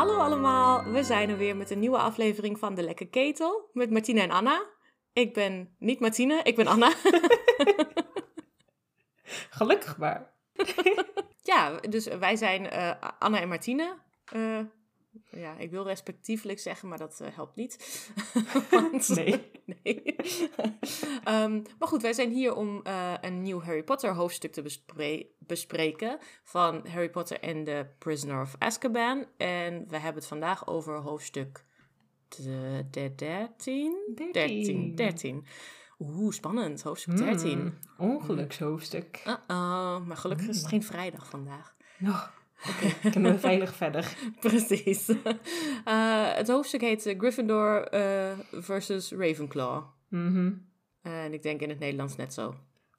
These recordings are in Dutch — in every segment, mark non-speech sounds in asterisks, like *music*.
Hallo allemaal, we zijn er weer met een nieuwe aflevering van De Lekke Ketel met Martina en Anna. Ik ben niet Martine, ik ben Anna. *laughs* Gelukkig maar. *laughs* ja, dus wij zijn uh, Anna en Martine. Uh, ja, ik wil respectievelijk zeggen, maar dat uh, helpt niet. *laughs* Want, nee. *laughs* nee. um, maar goed, wij zijn hier om uh, een nieuw Harry Potter hoofdstuk te bespre bespreken. Van Harry Potter en The Prisoner of Azkaban. En we hebben het vandaag over hoofdstuk 13? 13. 13. Oeh, spannend. Hoofdstuk 13. Mm, ongelukshoofdstuk. Uh -oh, maar gelukkig is het geen vrijdag vandaag. Nog. Oké, okay, kunnen we veilig verder. *laughs* Precies. Uh, het hoofdstuk heet Gryffindor uh, versus Ravenclaw. Mm -hmm. En ik denk in het Nederlands net zo.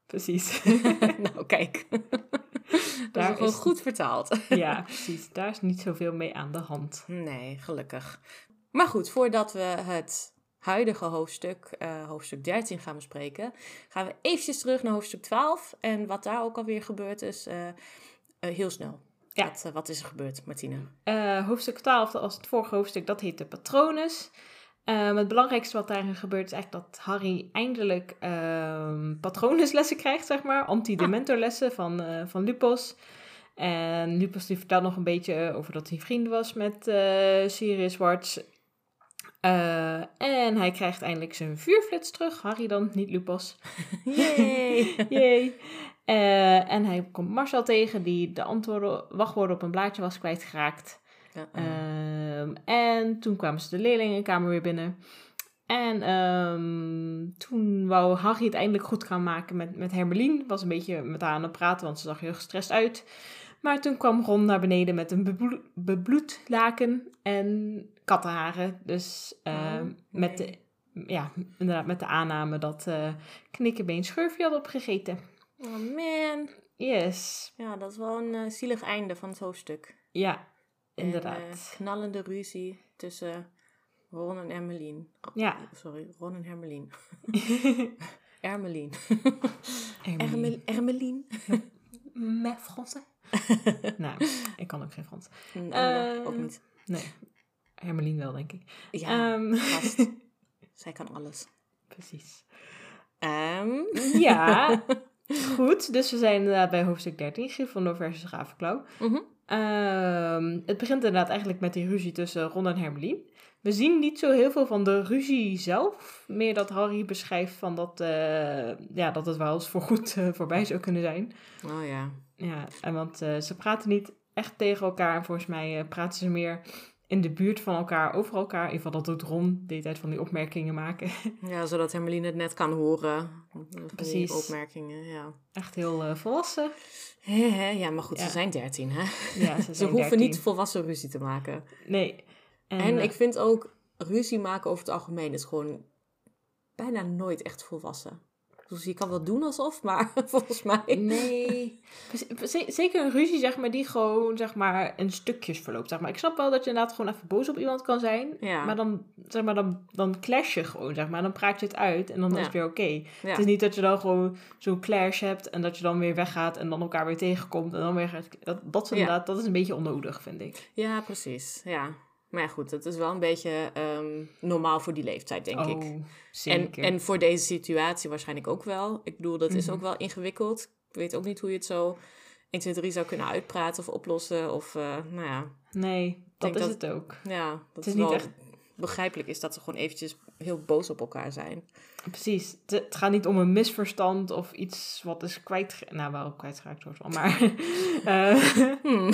Precies. *laughs* *laughs* nou, kijk. Dat is gewoon goed vertaald. ja, precies. Daar is niet zoveel mee aan de hand. Nee, gelukkig. Maar goed, voordat we het huidige hoofdstuk, uh, hoofdstuk 13, gaan bespreken, gaan we eventjes terug naar hoofdstuk 12. En wat daar ook alweer gebeurd is, heel snel. Ja. Wat, uh, wat, is er gebeurd, Martine? Uh, hoofdstuk 12, als het vorige hoofdstuk, dat heet de Patronus. Um, het belangrijkste wat daarin gebeurt is eigenlijk dat Harry eindelijk um, patronuslessen krijgt, zeg maar. Antidementorlessen van, uh, van Lupus. En Lupus die vertelt nog een beetje over dat hij vriend was met Sirius Warts. en hij krijgt eindelijk zijn vuurflits terug. Harry dan, niet Lupus. *laughs* Yay! *laughs* Yay! Uh, en hij komt Marcel tegen, die de antwoorden, wachtwoorden op een blaadje was kwijtgeraakt. -uh. Um, en toen kwamen ze de leerlingenkamer weer binnen. En um, toen wou Harry het eindelijk goed gaan maken met, met Hermelien. Was een beetje met haar aan het praten, want ze zag heel gestrest uit. Maar toen kwam Ron naar beneden met een beblo bebloed laken en kattenharen. Dus Oh, nee. met, de, ja, inderdaad, met de aanname dat uh, Knikkebeen Schurfje had opgegeten. Oh man. Yes. Ja, dat is wel een uh, zielig einde van het hoofdstuk. Ja, inderdaad. En, uh, knallende ruzie tussen Ron en Hermelien. Oh, ja. Sorry, Ron en Hermelien. Ermelien. *laughs* Hermelien. Ermelien. Met Français. *laughs* nou, ik kan ook geen Frans. Uh, ook niet. Nee, Hermelien wel, denk ik. Ja, um, vast. *laughs* Zij kan alles. Precies. Um. Ja, goed. Dus we zijn inderdaad bij hoofdstuk 13, Gryffindor versus Ravenclaw. Mm -hmm. het begint inderdaad eigenlijk met die ruzie tussen Ron en Hermelien. We zien niet zo heel veel van de ruzie zelf. Meer dat Harry beschrijft van dat, uh, ja, dat het wel eens voorgoed uh, voorbij zou kunnen zijn. Oh ja. Ja, en want uh, ze praten niet echt tegen elkaar. En volgens mij praten ze meer in de buurt van elkaar, over elkaar. In ieder geval dat doet Ron de hele tijd van die opmerkingen maken. *laughs* Ja, zodat Hermeline het net kan horen. Precies. Opmerkingen, ja. Echt heel uh, volwassen. He, he, ja, maar goed, Ja. ze zijn dertien, hè? Ja, ze, *laughs* Ze zijn hoeven 13. niet volwassen ruzie te maken. Nee. En, En eh, ik vind ook ruzie maken over het algemeen is gewoon bijna nooit echt volwassen. Dus je kan wel doen alsof, maar *laughs* volgens mij. Nee. Zeker een ruzie, zeg maar, die gewoon, zeg maar, in stukjes verloopt, zeg maar. Ik snap wel dat je inderdaad gewoon even boos op iemand kan zijn. Ja. Maar dan, zeg maar, dan, dan clash je gewoon, zeg maar. Dan praat je het uit en dan Ja. is het weer oké. Ja. Het is niet dat je dan gewoon zo'n clash hebt en dat je dan weer weggaat en dan elkaar weer tegenkomt en dan weer gaat... Dat, dat is inderdaad, dat is een beetje onnodig, vind ik. ja, precies. Ja. Maar ja, goed, het is wel een beetje ehm, normaal voor die leeftijd, denk ik. oh, En, zeker. en voor deze situatie waarschijnlijk ook wel. Ik bedoel, dat is Mhm. ook wel ingewikkeld. Ik weet ook niet hoe je het zo 1, 2, 3 zou kunnen uitpraten of oplossen. Of, eh, nou ja, nee, dat is dat- het ook. ja, dat Het is is niet wel echt- begrijpelijk is dat ze gewoon eventjes heel boos op elkaar zijn. Precies. Het, gaat niet om een misverstand of iets wat is kwijt... Nou, wel kwijtgeraakt wordt wel, maar... *laughs* eh, Hmm.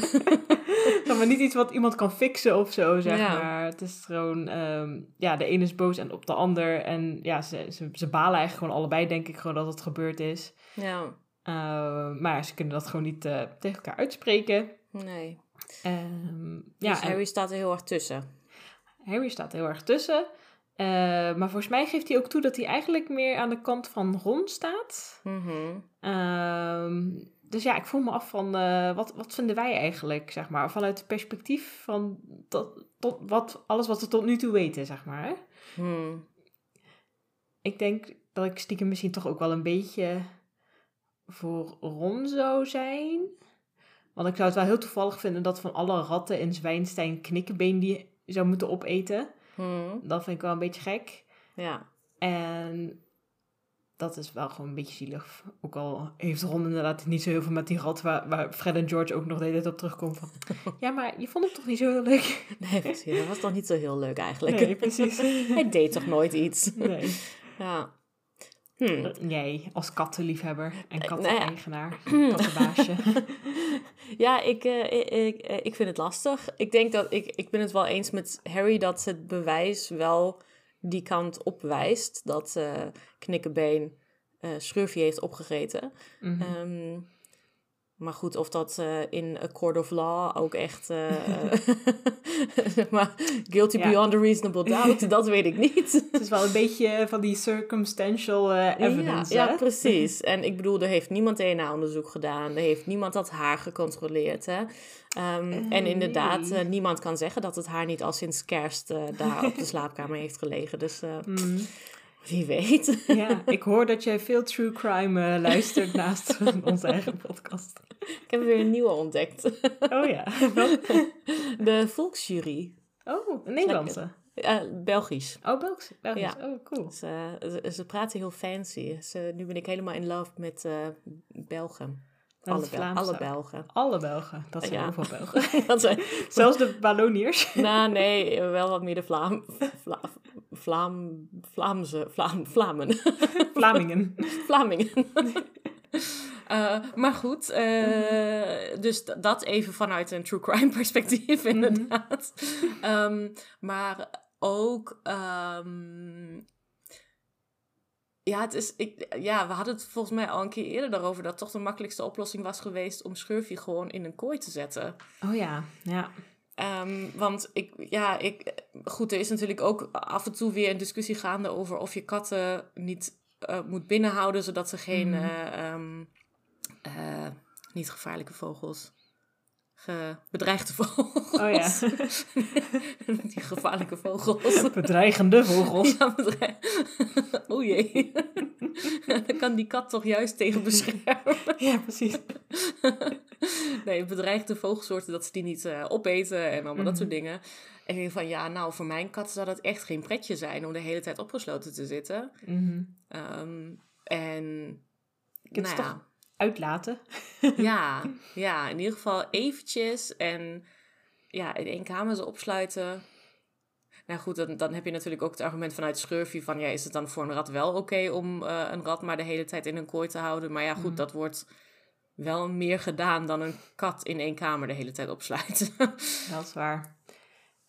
*laughs* maar niet iets wat iemand kan fixen of zo, zeg Ja. maar. Het is gewoon... ehm, ja, de ene is boos en op de ander. En ja, ze, ze, ze balen eigenlijk gewoon allebei, denk ik, gewoon dat het gebeurd is. Ja, Eh, maar ze kunnen dat gewoon niet eh, tegen elkaar uitspreken. nee. Ehm, Ja, dus en Harry staat er heel erg tussen. Harry staat heel erg tussen. Eh, maar volgens mij geeft hij ook toe dat hij eigenlijk meer aan de kant van Ron staat. Mhm. Ehm, dus ja, ik voel me af van eh, wat, wat vinden wij eigenlijk, zeg maar, vanuit het perspectief van tot, tot wat, alles wat we tot nu toe weten, zeg maar. Hmm. Ik denk dat ik stiekem misschien toch ook wel een beetje voor Ron zou zijn. Want ik zou het wel heel toevallig vinden dat van alle ratten in Zwijnstein knikkenbeen die zou moeten opeten. Hmm. Dat vind ik wel een beetje gek. Ja. En dat is wel gewoon een beetje zielig. Ook al heeft Ron inderdaad niet zo heel veel met die rat, waar, waar Fred en George ook nog de hele tijd op terugkomen van... *laughs* Ja, maar je vond hem toch niet zo heel leuk? Nee, precies. Dat was toch niet zo heel leuk eigenlijk. Nee, precies. *laughs* Hij deed toch nooit iets. Nee. Ja. Hm. Jij als kattenliefhebber en nou ja. katteneigenaar, *clears throat* kattenbaasje. *laughs* Ja, ik, eh, ik, ik, eh, ik vind het lastig. Ik denk dat ik, ik ben het wel eens met Harry dat het bewijs wel die kant opwijst. Dat eh Knikkebeen eh Schurfje heeft opgegeten. Mhm. Ehm, maar goed, of dat eh, in A Court of Law ook echt... *laughs* *laughs* zeg maar guilty Ja. beyond a reasonable doubt, *laughs* dat weet ik niet. Het is wel een beetje van die circumstantial evidence, ja, hè? ja, precies. En ik bedoel, er heeft niemand DNA-onderzoek gedaan. Er heeft niemand dat haar gecontroleerd. Hè? Ehm, Eh, en inderdaad, nee. niemand kan zeggen dat het haar niet al sinds kerst daar op de slaapkamer heeft gelegen. Dus Mm. Wie weet. Ja, ik hoor dat jij veel true crime eh, luistert *laughs* naast onze eigen podcast. ik heb weer een nieuwe ontdekt. Oh ja? De Volksjury. Oh, een Nederlandse. Eh, Belgisch. Oh, Belgisch. Belgisch. Ja. Oh, cool. Dus, ze, ze praten heel fancy. Ze, nu ben ik helemaal in love met eh, Belgen. Alle, Bel- alle Belgen. Alle Belgen. Dat zijn Ja. heel veel Belgen. *laughs* Dat zijn, Zelfs de Walloniërs. nou, nee, wel wat meer de Vlaam, Vla, Vlaam, Vlaamse, Vlaam, Vlamen. *laughs* Vlamingen. *laughs* Vlamingen. *laughs* Eh, maar goed, eh, dus d- dat even vanuit een true crime perspectief, inderdaad. Ehm, maar ook, ehm, ja, het is, ik, ja, we hadden het volgens mij al een keer eerder daarover dat toch de makkelijkste oplossing was geweest om Schurfje gewoon in een kooi te zetten. Oh ja, ja. Ehm, want ik, ja, ik, goed, er is natuurlijk ook af en toe weer een discussie gaande over of je katten niet eh, moet binnenhouden, zodat ze geen, Mhm. eh, ehm, eh, niet gevaarlijke vogels, ge, bedreigde vogels. Oh ja. *laughs* Die gevaarlijke vogels. Bedreigende vogels. Ja, bedreig... *laughs* Oh jee. *laughs* Daar kan die kat toch juist tegen beschermen. Ja, precies. nee, bedreigde vogelsoorten, dat ze die niet eh, opeten en allemaal dat soort Mhm. dingen. En ik denk van, ja, nou, voor mijn kat zou dat echt geen pretje zijn om de hele tijd opgesloten te zitten. Mhm. Ehm, en, het nou toch- ja, Uitlaten. *laughs* ja, ja, in ieder geval eventjes en ja, in één kamer ze opsluiten. Nou goed, dan, dan heb je natuurlijk ook het argument vanuit Schurfje van, ja, is het dan voor een rat wel oké om eh, een rat maar de hele tijd in een kooi te houden? Maar ja, goed, Mhm. dat wordt wel meer gedaan dan een kat in één kamer de hele tijd opsluiten. *laughs* Dat is waar.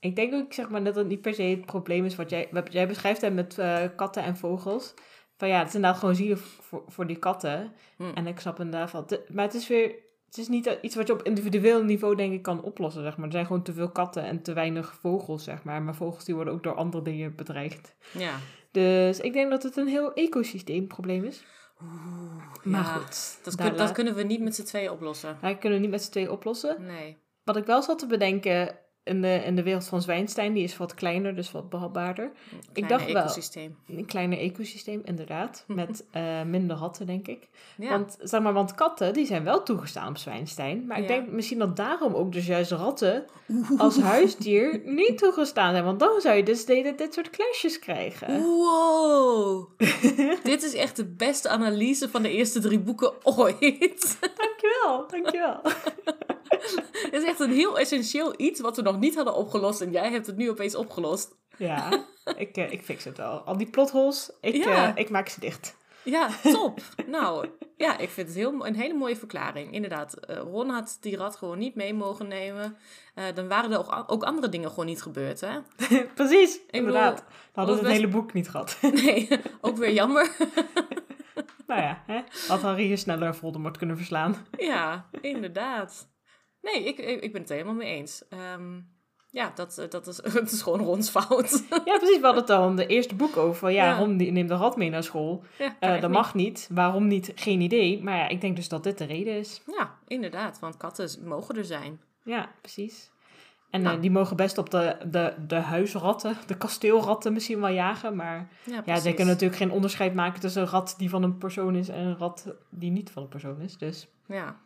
Ik denk ook zeg maar, dat het niet per se het probleem is wat jij, wat jij beschrijft hè, met eh, katten en vogels. Van ja, het is inderdaad gewoon zielig voor, voor die katten. Hm. En ik snap inderdaad van... Maar het is weer... Het is niet iets wat je op individueel niveau denk ik kan oplossen, zeg maar. Er zijn gewoon te veel katten en te weinig vogels, zeg maar. Maar vogels die worden ook door andere dingen bedreigd. ja. Dus ik denk dat het een heel ecosysteemprobleem is. Maar Ja, goed, Dat, kun- dat kunnen we niet met z'n tweeën oplossen. Wij kunnen we niet met z'n tweeën oplossen. Nee. Wat ik wel zat te bedenken in de, in de wereld van Zwijnstein, die is wat kleiner, dus wat behapbaarder. Kleine dacht wel. ecosysteem. Een kleiner ecosysteem, inderdaad. *laughs* Met eh, minder ratten, denk ik. Ja. Want, zeg maar, want katten, die zijn wel toegestaan op Zwijnstein. Maar ik denk misschien dat daarom ook dus juist ratten als huisdier *laughs* niet toegestaan zijn. Want dan zou je dus dit, dit soort clashes krijgen. Wow! *laughs* Dit is echt de beste analyse van de eerste drie boeken ooit. Dankjewel, dankjewel. Het is echt een heel essentieel iets wat we nog niet hadden opgelost en jij hebt het nu opeens opgelost. Ja, *laughs* ik, eh, ik fix het wel. Al die plotholes, ik, Ja. eh, ik maak ze dicht. Ja, top. *laughs* nou, ja, ik vind het heel, een hele mooie verklaring. Inderdaad, eh, Ron had die rat gewoon niet mee mogen nemen. Dan waren er ook, ook andere dingen gewoon niet gebeurd, hè? *laughs* Precies, inderdaad. Dan hadden we het best- hele boek niet gehad. Nee, ook weer jammer. nou ja, hè? had Harry hier sneller Voldemort kunnen verslaan. Ja, inderdaad. Nee, ik, ik, ben het helemaal mee eens. Ehm, ja, dat, eh, dat is, *laughs* het is gewoon Rons fout. Ja, precies. We hadden het in de eerste boek over. Van, ja, Ja. Ron neemt de rat mee naar school. Ja, Eh, dat mag niet. Waarom niet? Geen idee. Maar ja, ik denk dus dat dit de reden is. Ja, inderdaad, want katten mogen er zijn. Ja, precies. En Nou. eh, die mogen best op de, de, de huisratten, de kasteelratten misschien wel jagen. Maar Ja, zij kunnen natuurlijk geen onderscheid maken tussen een rat die van een persoon is en een rat die niet van een persoon is. Dus Ja.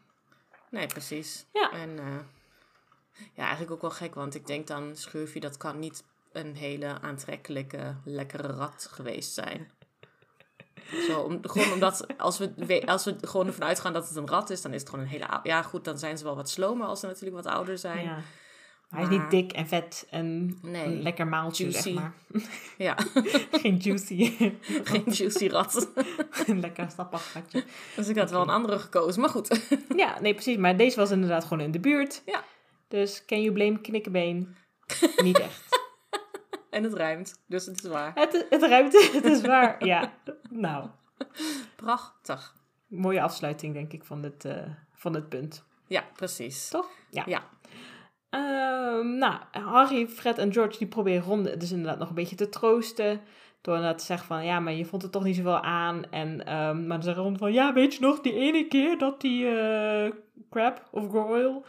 Nee, precies. Ja. En eh, ja, eigenlijk ook wel gek, want ik denk dan, Schurfje, dat kan niet een hele aantrekkelijke, lekkere rat geweest zijn. *laughs* Zo, om, gewoon omdat als we, als we gewoon ervan uitgaan dat het een rat is, dan is het gewoon een hele... Ja, goed, dan zijn ze wel wat slomer als ze natuurlijk wat ouder zijn. Ja. Hij is niet dik en vet en Nee. een lekker maaltje, Juicy. zeg maar. *laughs* Ja, *laughs* Geen juicy. *laughs* geen juicy rat. een lekker sappig ratje. Dus ik had wel een andere gekozen, maar goed. Ja, nee, precies. Maar deze was inderdaad gewoon in de buurt. Ja. Dus can you blame knikkenbeen? Niet echt. En het ruimt, dus het is waar. Het, het ruimt, het is waar. Ja, nou, Prachtig. mooie afsluiting denk ik van dit, eh, van dit punt. Ja, precies. Toch? Ja. Ja. Ehm, nou, Harry, Fred en George die proberen Ron dus inderdaad nog een beetje te troosten. Door inderdaad te zeggen van, ja, maar je vond het toch niet zoveel aan. En, ehm, maar dan zeggen Ron van, ja, weet je nog die ene keer dat die eh crab of Goyle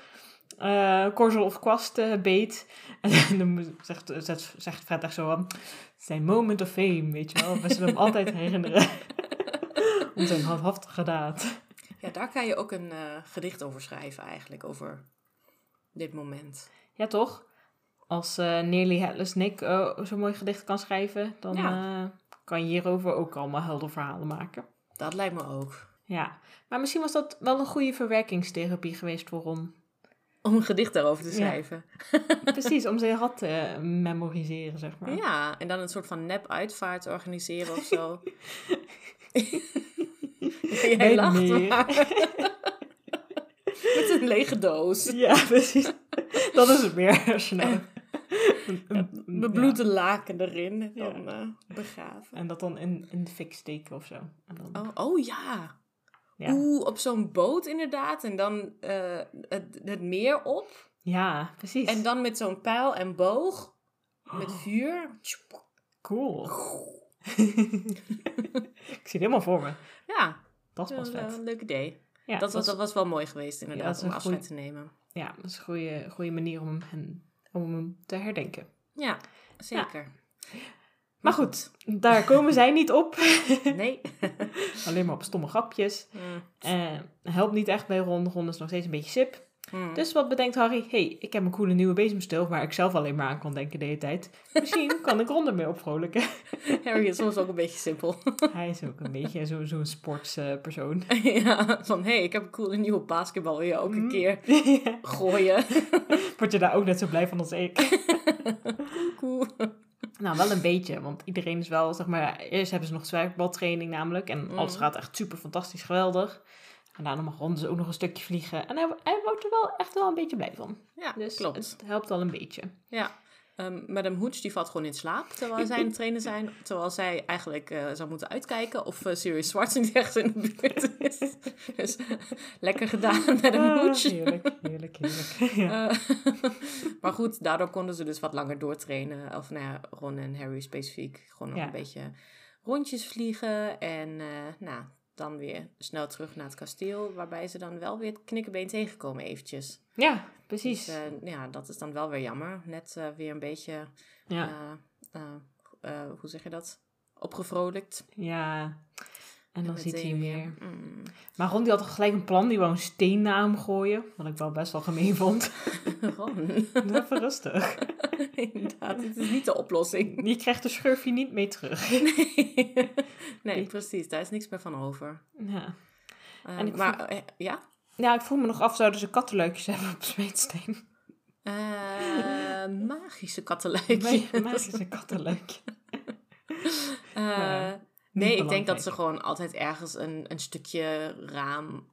eh korzel of kwast eh, beet. *laughs* En dan zegt, zegt, zegt Fred echt zo van, zijn moment of fame, weet je wel. We zullen hem altijd *laughs* herinneren. *laughs* Om zijn handhaftige daad. Ja, daar kan je ook een gedicht over schrijven eigenlijk, over dit moment. Ja, toch? Als eh Nearly Headless Nick eh, zo'n mooi gedicht kan schrijven, dan Ja. eh, kan je hierover ook allemaal helder verhalen maken. Dat lijkt me ook. Ja, maar misschien was dat wel een goede verwerkingstherapie geweest voor Ron. Om een gedicht daarover te Ja. schrijven. *laughs* Precies, om zijn had te memoriseren, zeg maar. Ja, en dan een soort van nep-uitvaart organiseren of zo. *laughs* *laughs* Jij lacht meer. maar. *laughs* Met een lege doos. Ja, *laughs* precies. Dat is het meer. *laughs* Een- een- Bebloede laken erin. En Ja. dan eh, begraven. ja. En dat dan in, in de fik steken of zo. En dan, Oh, oh ja. ja. Oeh, op zo'n boot inderdaad. En dan eh, het, het meer op. ja, precies. En dan met zo'n pijl en boog. Met vuur. Cool. Ik zie het helemaal voor me. Ja, Dat is is wel vet. een leuk idee. Ja, dat, was, dat was wel mooi geweest inderdaad, om afscheid goeie- te nemen. Ja, dat is een goede, goede manier om hem, om hem te herdenken. Ja, zeker. Maar goed, daar komen zij niet op. *laughs* Nee. Alleen maar op stomme grapjes. Mm, helpt niet echt bij Ron. Ron is nog steeds een beetje sip. Mm. Dus wat bedenkt Harry? hey, ik heb een coole nieuwe bezemsteel waar ik zelf alleen maar aan kon denken de hele tijd. Misschien *laughs* kan ik Ron ermee opvrolijken. Harry is soms ook een beetje simpel. *laughs* Hij is ook een beetje zo- zo'n sportspersoon. *laughs* ja, van hé, hey, ik heb een coole nieuwe basketbal. Wil je ook een Mm. keer Ja. gooien? Word je daar ook net zo blij van als ik? Cool. Nou, wel een beetje, want iedereen is wel, zeg maar, eerst hebben ze nog zwerkbaltraining namelijk. En alles gaat echt super fantastisch geweldig. En daarna mag Ron dus ook nog een stukje vliegen. En hij, hij wordt er wel echt wel een beetje blij van. Ja, Dus klopt. het helpt wel een beetje. Ja. Ehm Madame Hooch die valt gewoon in slaap terwijl zij aan het trainen zijn. *laughs* Terwijl zij eigenlijk eh, zou moeten uitkijken of uh, Sirius Zwarts niet in de buurt is. *laughs* dus lekker gedaan, Madame Ah, Hooch. heerlijk, heerlijk, heerlijk. *laughs* Ja. Eh, maar goed, daardoor konden ze dus wat langer doortrainen. Of nou ja, Ron en Harry specifiek. Gewoon nog Ja. een beetje rondjes vliegen. En eh, nou, dan weer snel terug naar het kasteel. Waarbij ze dan wel weer het knikkenbeen tegenkomen eventjes. ja, precies. Dus eh, ja, dat is dan wel weer jammer. Net eh, weer een beetje, ja. eh, hoe zeg je dat? Opgevrolijkt. ja. En dan ziet hij hem weer. mm, Maar Ron die had gelijk een plan, die wou een steen naar hem gooien. Wat ik wel best wel gemeen *laughs* vond. Ron. Even rustig. *laughs* Inderdaad, dit is niet de oplossing. *laughs* Je krijgt de schurfje niet mee terug. nee, precies. Daar is niks meer van over. Ja. Eh, En ik maar eh, ja? Ja, ik vroeg me nog af, zouden ze kattenluikjes hebben op Smeetsteen? Eh, magische kattenluikje. Nee, magische kattenluikje. Eh, Maar nee, ik denk dat ze gewoon altijd ergens een, een stukje raam,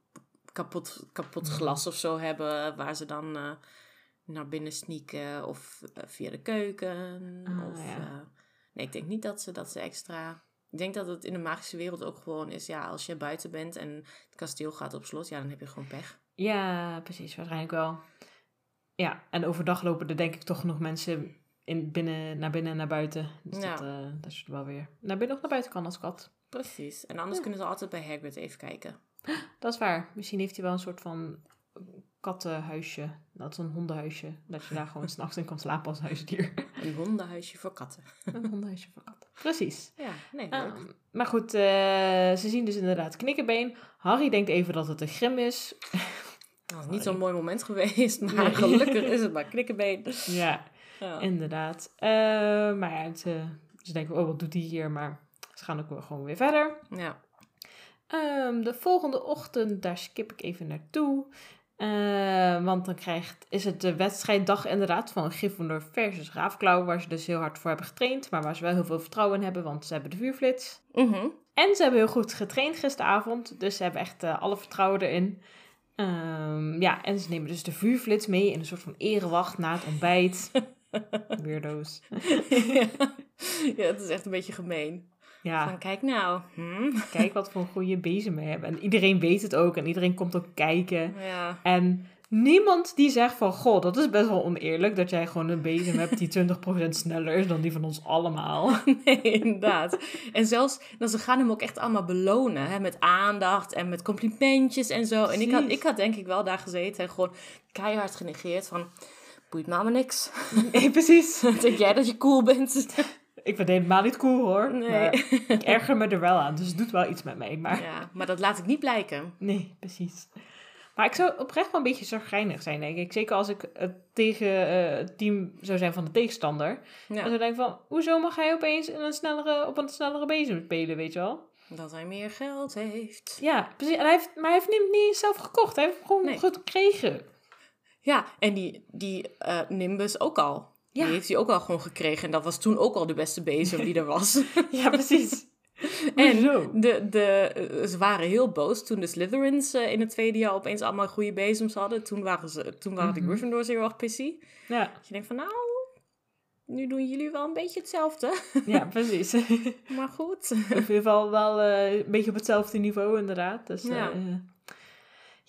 kapot, kapot glas of zo hebben, waar ze dan eh, naar binnen sneaken of eh, via de keuken. Ah, of, ja. eh, nee, ik denk niet dat ze, dat ze extra... Ik denk dat het in de magische wereld ook gewoon is, ja, als je buiten bent en het kasteel gaat op slot, ja, dan heb je gewoon pech. Ja, precies, waarschijnlijk wel. Ja, en overdag lopen er denk ik toch nog mensen in, binnen, naar binnen en naar buiten. Dus Ja. dat, eh, dat wel weer naar binnen of naar buiten kan als kat. Precies. En anders Ja. kunnen ze altijd bij Hagrid even kijken. Dat is waar. Misschien heeft hij wel een soort van kattenhuisje. Dat is een hondenhuisje. Dat je daar gewoon *laughs* s'nachts in kan slapen als huisdier. Een hondenhuisje voor katten. een hondenhuisje voor katten. Precies. Ja, nee, leuk. Ah, maar goed, eh, ze zien dus inderdaad knikkenbeen. Harry denkt even dat het een grim is. Dat is niet zo'n mooi moment geweest, maar gelukkig is het maar knikkenbeen. Ja, Ja. inderdaad. Eh, maar ja, ze denken, oh, wat doet hij hier? Maar ze gaan ook wel gewoon weer verder. ja. Ehm, de volgende ochtend, daar skip ik even naartoe. Eh, want dan krijgt, is het de wedstrijddag inderdaad van Gryffindor versus Ravenclaw. Waar ze dus heel hard voor hebben getraind. Maar waar ze wel heel veel vertrouwen in hebben, want ze hebben de vuurflits. Mhm. En ze hebben heel goed getraind gisteravond. Dus ze hebben echt eh, alle vertrouwen erin. Ehm, ja, en ze nemen dus de vuurflits mee in een soort van erewacht na het ontbijt. *laughs* *laughs* Weirdo's. *laughs* ja, het is echt een beetje gemeen. Ja, Van, kijk nou. Hm? kijk wat voor een goede bezem we hebben. En iedereen weet het ook. En iedereen komt ook kijken. Ja. En niemand die zegt van... Goh, dat is best wel oneerlijk dat jij gewoon een bezem hebt die 20% sneller is dan die van ons allemaal. *laughs* Nee, inderdaad. En zelfs, nou, ze gaan hem ook echt allemaal belonen. Hè, met aandacht en met complimentjes en zo. En ik had, ik had denk ik wel daar gezeten en gewoon keihard genegeerd van... Boeit me allemaal niks. *laughs* Nee, precies. *laughs* Denk jij dat je cool bent? *laughs* Ik vind het helemaal niet cool hoor. Nee. Maar ik erger me er wel aan. Dus het doet wel iets met mij. Maar Ja, maar dat laat ik niet blijken. nee, precies. Maar ik zou oprecht wel een beetje zagrijnig zijn, denk ik. Zeker als ik eh, tegen eh, het team zou zijn van de tegenstander. Ja, Dan zou ik denken van, hoezo mag hij opeens in een snellere, op een snellere bezem spelen, weet je wel? dat hij meer geld heeft. Ja, precies. En hij heeft, maar hij heeft hem niet eens zelf gekocht. Hij heeft gewoon Nee. gekregen. Ja, en die, die eh, Nimbus ook al. Ja. Die heeft hij ook al gewoon gekregen. En dat was toen ook al de beste bezem die er was. *laughs* Ja, precies. *laughs* En de, de, eh, ze waren heel boos toen de Slytherins eh, in het tweede jaar opeens allemaal goede bezems hadden. Toen waren, ze, toen waren de Mhm. Gryffindors heel erg pissy. Ja, Dat je denkt van nou, nu doen jullie wel een beetje hetzelfde. ja precies. in *laughs* Maar goed. ieder geval wel een beetje op hetzelfde niveau, inderdaad. Dus, Ja. ja.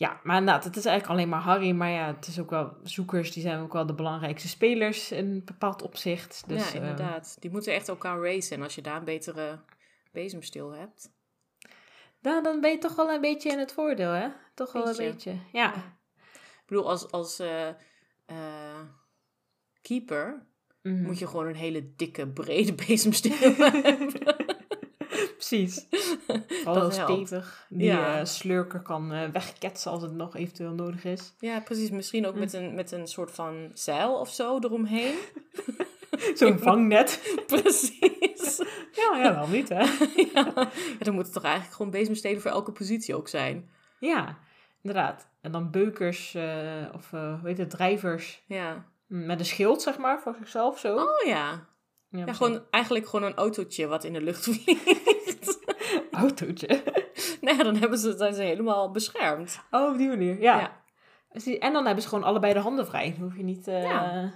Ja, maar inderdaad, het is eigenlijk alleen maar Harry. Maar ja, het is ook wel zoekers, die zijn ook wel de belangrijkste spelers in een bepaald opzicht. Dus, ja, eh, inderdaad. Die moeten echt elkaar racen. En als je daar een betere bezemstil hebt. nou, dan ben je toch wel een beetje in het voordeel, hè? Toch wel Beetje. een beetje. Ja, Ik bedoel, als, als eh, eh, keeper Mhm. moet je gewoon een hele dikke, brede *laughs* bezemstil hebben. Precies. *laughs* Helpt. stevig. Die Ja. eh, slurker kan eh, wegketsen als het nog eventueel nodig is. Ja, precies. Misschien ook met, een, met een soort van zeil of zo eromheen. *laughs* Zo'n vangnet. *laughs* precies. Ja, ja, wel niet, hè? ja. ja, dan moet het toch eigenlijk gewoon bezemstelen voor elke positie ook zijn. Ja, inderdaad. En dan beukers, eh, of eh, hoe heet het, drijvers Ja. met een schild, zeg maar, voor zichzelf zo. Oh ja. ja, Ja, gewoon, eigenlijk gewoon een autootje wat in de lucht vliegt. Autootje. *laughs* nou ja, dan hebben ze, zijn ze helemaal beschermd. Oh, op die manier, ja. Ja. Zie- En dan hebben ze gewoon allebei de handen vrij. Dan hoef je niet... eh, Ja.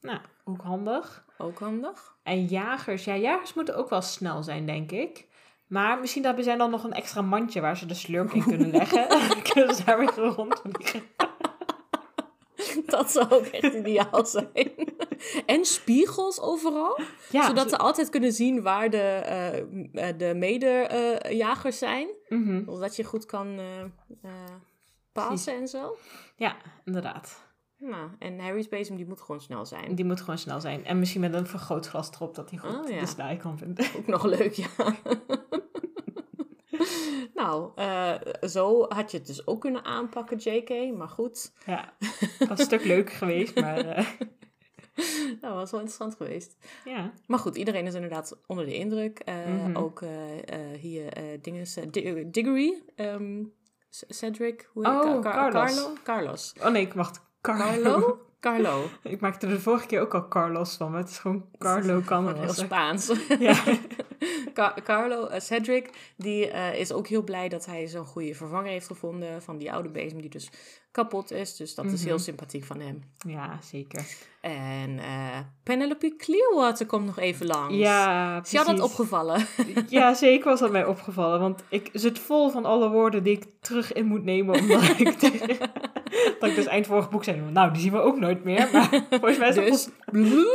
Nou, ook handig. Ook handig. En jagers, ja, jagers moeten ook wel snel zijn, denk ik. Maar misschien hebben zij dan nog een extra mandje waar ze de slurp in kunnen leggen. *laughs* Dan kunnen ze daar weer rondvliegen. *laughs* Dat zou ook echt *laughs* ideaal zijn. en spiegels overal. Ja, zodat zo- ze altijd kunnen zien waar de, eh, de medejagers zijn. Mhm. Zodat je goed kan eh eh, passen en zo. Ja, inderdaad. Nou, en Harry's bezem die moet gewoon snel zijn. Die moet gewoon snel zijn. En misschien met een vergrootglas erop, dat hij goed Oh, ja. de snaai kan vinden. Ook nog leuk, ja. *laughs* *laughs* nou, eh, zo had je het dus ook kunnen aanpakken, JK. Maar goed, Ja, dat was een stuk leuker geweest, maar eh, *laughs* dat was wel interessant geweest. ja. Maar goed, iedereen is inderdaad onder de indruk. Ook hier eh dinges, eh, Di- Diggory, Cedric, hoe heet Oh, Ca- Ca- Carlos. Carlo? Carlos. Oh nee, ik wacht. Carlo. Carlo? *laughs* Carlo. *laughs* Ik maakte er de vorige keer ook al Carlos van, maar het is gewoon Carlo *laughs* Gewoon heel. Spaans. *laughs* Ja. Ca- Carlo, eh, Cedric, die eh, is ook heel blij dat hij zo'n goede vervanger heeft gevonden van die oude bezem die dus kapot is. Dus dat is Mhm. heel sympathiek van hem. ja, zeker. En eh, Penelope Clearwater komt nog even langs. Ja, Is jou dat precies. opgevallen? Ja, zeker was dat mij opgevallen. Want ik zit vol van alle woorden die ik terug in moet nemen. Omdat ik, tegen, *laughs* dat ik dus eind vorig boek zei, nou, die zien we ook nooit meer. Maar *laughs* volgens mij is dat Dus, *laughs*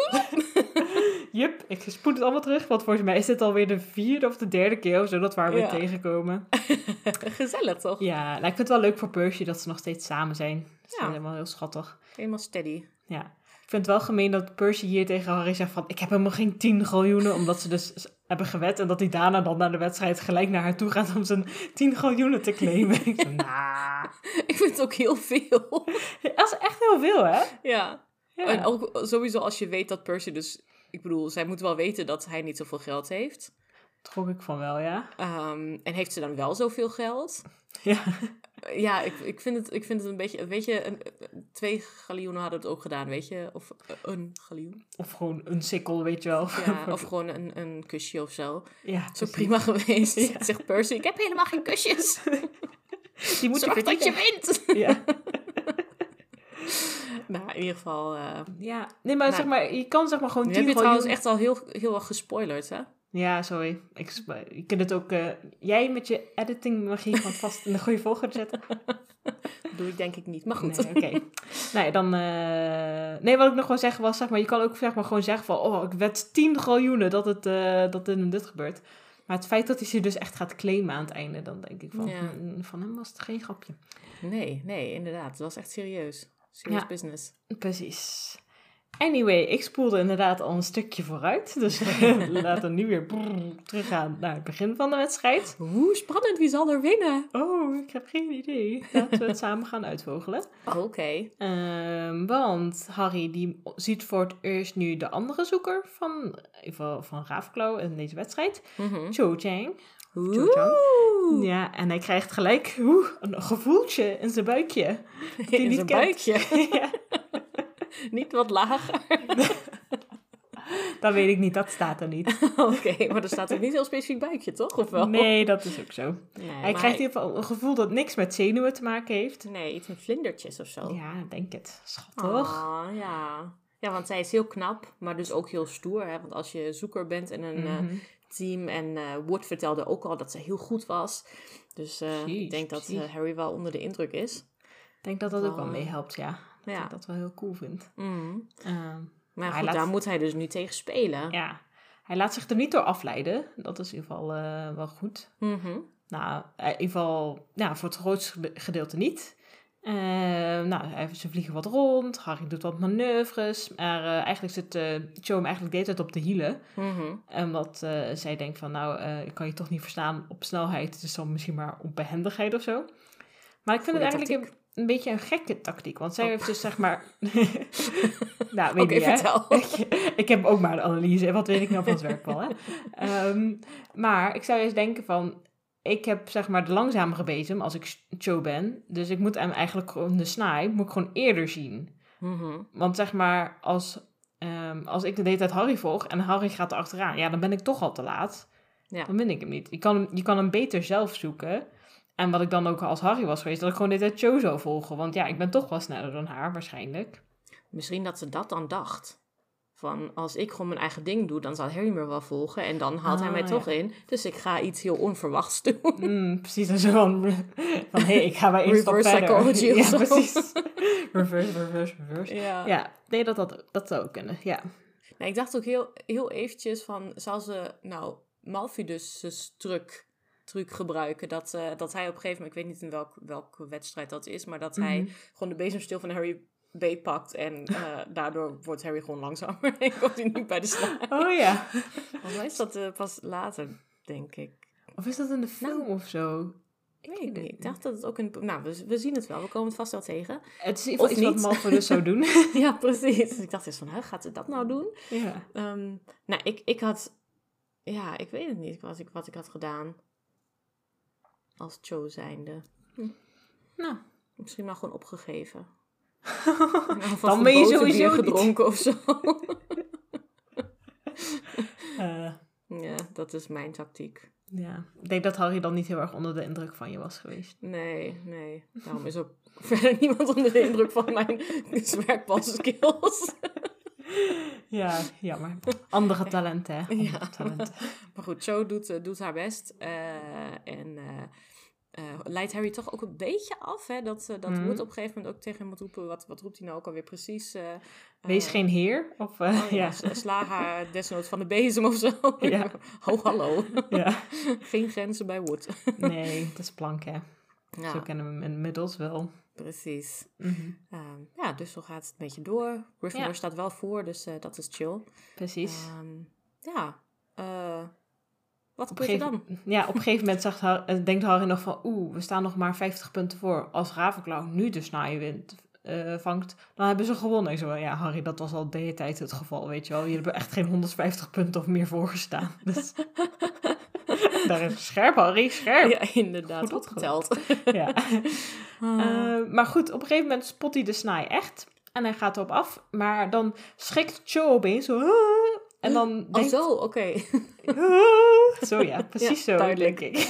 Jup, ik spoed het allemaal terug. Want volgens mij is dit alweer de vierde of de derde keer of zo dat we haar weer tegenkomen. gezellig toch? Ja, nou, ik vind het wel leuk voor Percy dat ze nog steeds samen zijn. Dat is Ja. helemaal heel schattig. Helemaal steady. Ja. Ik vind het wel gemeen dat Percy hier tegen Harry zegt van... Ik heb helemaal geen 10 galjoenen. Omdat ze dus hebben gewet. En dat hij daarna dan naar de wedstrijd gelijk naar haar toe gaat om zijn 10 galjoenen te claimen. ik nah. *laughs* Ik vind het ook heel veel. Dat is echt heel veel, hè? ja. Ja. En ook sowieso als je weet dat Percy dus... Ik bedoel, zij moet wel weten dat hij niet zoveel geld heeft. Trok ik van wel, ja. Ehm, en heeft ze dan wel zoveel geld? Ja. Ja, ik, ik, vind het, ik vind het een beetje... Weet je, een, twee galioenen hadden het ook gedaan, weet je? Of eh, een galioen. Of gewoon een sikkel, weet je wel. Ja, *laughs* of gewoon een, een kusje of zo. ja, Zo precies. prima geweest. Ja. Zegt Percy, ik heb helemaal geen kusjes. *laughs* Die moet je dat je verdienen. wint. *laughs* Ja. nou, in ieder geval... eh, ja. Nee, maar Nou. zeg maar, je kan zeg maar gewoon nu 10 heb je trouwens echt al heel, heel erg gespoilerd, hè? Ja, sorry. Ik, je kunt het ook... eh, jij met je editing magie gewoon vast in de goede volgorde zetten. Dat *laughs* doe ik denk ik niet, maar goed. Nee, oké. nee, dan... eh, Nee, wat ik nog wil zeggen was, zeg maar, je kan ook zeg maar gewoon zeggen van... Oh, ik wed 10 galjoenen dat, het, eh, dat dit en dit gebeurt. Maar het feit dat hij ze dus echt gaat claimen aan het einde, dan denk ik van... Ja. hmm, van hem was het geen grapje. Nee, nee, inderdaad. Het was echt serieus. Serious Ja. business. Precies. Anyway, ik spoelde inderdaad al een stukje vooruit. Dus *laughs* laten we nu weer brrr, teruggaan naar het begin van de wedstrijd. Hoe spannend, wie zal er winnen? Oh, ik heb geen idee. Laten we het samen gaan uitvogelen. Oké. Ehm, want Harry die ziet voor het eerst nu de andere zoeker van, van Ravenclaw in deze wedstrijd. Mhm. Cho Chang. Oeh. Ja, en hij krijgt gelijk oeh, een gevoeltje in zijn buikje. *laughs* In zijn buikje. *laughs* ja, *laughs* niet wat lager. *laughs* dat weet ik niet, dat staat er niet. *laughs* Oké, maar er staat ook niet heel specifiek buikje, toch? Of wel? Nee, dat is ook zo. Nee, Hij krijgt in ieder geval een gevoel dat niks met zenuwen te maken heeft. Nee, iets met vlindertjes of zo. Ja, denk het. Schattig. Ah, ja. Ja, want zij is heel knap, maar dus ook heel stoer. Hè? Want als je zoeker bent in een eh, Mhm. team... en eh, Wood vertelde ook al dat ze heel goed was. Dus eh, ik denk dat Harry wel onder de indruk is. Ik denk dat dat ook wel meehelpt, ja. Dat Ja. ik dat wel heel cool vind. Mm. Ehm, Maar goed, laat- daar moet hij dus nu tegen spelen. ja, hij laat zich er niet door afleiden. Dat is in ieder geval eh, wel goed. Mhm. Nou, eh, in ieder geval ja, voor het grootste gedeelte niet. Eh, nou, ze vliegen wat rond. Harry doet wat manoeuvres. Maar eh, eigenlijk zit eh Cho hem eigenlijk de hele tijd op de hielen. Mhm. Omdat eh, zij denkt van, nou, ik kan je toch niet verstaan op snelheid. Dus dan misschien maar op behendigheid of zo. Maar ik vind Goeie het eigenlijk een beetje een gekke tactiek. Want zij Oh. heeft dus zeg maar... *laughs* nou, weet hè? vertel. *laughs* Ik, ik heb ook maar de analyse. Wat weet ik nou van het werkbal, hè? Ehm, maar ik zou eens denken van... Ik heb zeg maar de langzamere bezem als ik Cho ben. Dus ik moet hem eigenlijk gewoon de snaai... moet ik gewoon eerder zien. Mhm. Want zeg maar, als, ehm, als ik de hele tijd Harry volg en Harry gaat er achteraan, ja, dan ben ik toch al te laat. Ja. Dan win ik hem niet. Je kan hem, je kan hem beter zelf zoeken. En wat ik dan ook als Harry was geweest, dat ik gewoon hele tijd Cho zou volgen. Want ja, ik ben toch wel sneller dan haar, waarschijnlijk. Misschien dat ze dat dan dacht. Van, als ik gewoon mijn eigen ding doe, dan zal Harry me wel volgen. En dan haalt hij mij ja. toch in. Dus ik ga iets heel onverwachts doen. Mm, precies, en zo *laughs* van, van hé, hey, ik ga maar één stap Reverse psychology *laughs* ja, precies. *laughs* reverse, reverse, reverse. Ja. Ja, nee, dat, dat, dat zou kunnen, ja. Nou, ik dacht ook heel, heel eventjes van, zal ze nou Malfoy dus zijn truc, truc gebruiken? Dat, eh, dat hij op een gegeven moment, ik weet niet in welk, welke wedstrijd dat is, maar dat hij Mhm. gewoon de bezemstil van Harry beetpakt. En eh, *laughs* daardoor wordt Harry gewoon langzamer *laughs* en komt hij niet bij de snaar. Oh ja. Volgens mij is dat eh, pas later, denk ik. Of is dat in de film of zo? Ik weet het niet. Ik dacht dat het ook een... Nou, we, we zien het wel. We komen het vast wel tegen. Het is in ieder Of geval iets wat. Malfoy dus zou doen. *laughs* ja, precies. Dus ik dacht eerst van, hè, gaat ze dat nou doen? ja. Ehm, nou, ik, ik had... Ja, ik weet het niet wat ik, wat ik had gedaan. Als Cho zijnde. Nou, Misschien maar gewoon opgegeven. *laughs* Dan ben je sowieso niet. gedronken of zo. *laughs* eh, ja, dat is mijn tactiek. ja. Ik denk dat Harry dan niet heel erg onder de indruk van je was geweest. Nee, nee. Daarom is ook *laughs* verder niemand onder de indruk van mijn zwerkbalskills. Ja, jammer. Andere *laughs* talenten, hè? Andere Ja. talenten. *laughs* Maar goed, Cho doet, eh, doet haar best. eh, en eh, leidt Harry toch ook een beetje af. Hè? Dat, dat Mhm. Wood op een gegeven moment ook tegen hem moet roepen. Wat, wat roept hij nou ook alweer precies? Wees geen heer. Of, oh ja, Sla haar desnoods van de bezem of zo. *laughs* Ja. Ho, hallo. ja. Geen grenzen bij Wood. Nee, dat is plank, hè? Zo kennen we hem inmiddels wel. Precies. Mhm. Ehm, ja, dus zo gaat het een beetje door. Gryffindor Ja. staat wel voor, dus eh, dat is chill. Precies. Ehm, ja, eh, Wat gebeurt er dan? ja, op een gegeven moment *laughs* zegt Har- eh, denkt Harry nog van... Oeh, we staan nog maar 50 punten voor. Als Ravenclaw nu de snaai wint, eh, vangt, dan hebben ze gewonnen. Ik zo, ja, Harry, dat was al de hele tijd het geval, weet je wel. Je hebt er echt geen 150 punten of meer voor gestaan. *laughs* Dus... Daar is scherp, Harry, scherp. Ja, inderdaad. Goed geteld. Ja. *laughs* Eh, maar goed, op een gegeven moment spot hij de snaai echt. En hij gaat erop af. Maar dan schrikt Cho opeens zo... "Ah." En dan Oh, denkt... zo, oké. *laughs* "Ah." Zo ja, precies Ja, zo, duidelijk. denk ik.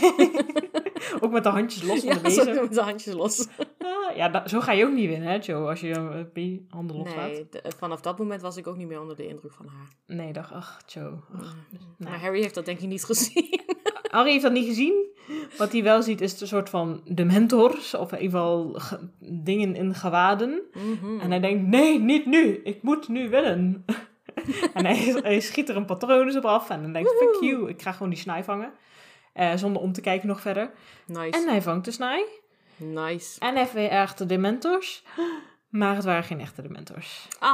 *laughs* ook met de handjes los van Ja, de zo bezem. met de handjes los. Ah, ja, da- zo ga je ook niet winnen, hè, Joe, als je eh, die handen loslaat. Nee, de- vanaf dat moment was ik ook niet meer onder de indruk van haar. nee dacht, ach, Joe. ach. Nou. Maar Harry heeft dat denk ik niet gezien. Harry heeft dat niet gezien. Wat hij wel ziet is een soort van de mentors, of in ieder geval ge- dingen in gewaden. Mhm. En hij denkt, nee, niet nu. Ik moet nu winnen. *laughs* en hij, hij schiet er een patroon op af. En dan denkt, fuck you, ik ga gewoon die snaai vangen. Eh, zonder om te kijken nog verder. Nice. En hij vangt de snaai. Nice. En hij verergt de dementors. Maar het waren geen echte dementors. Ah,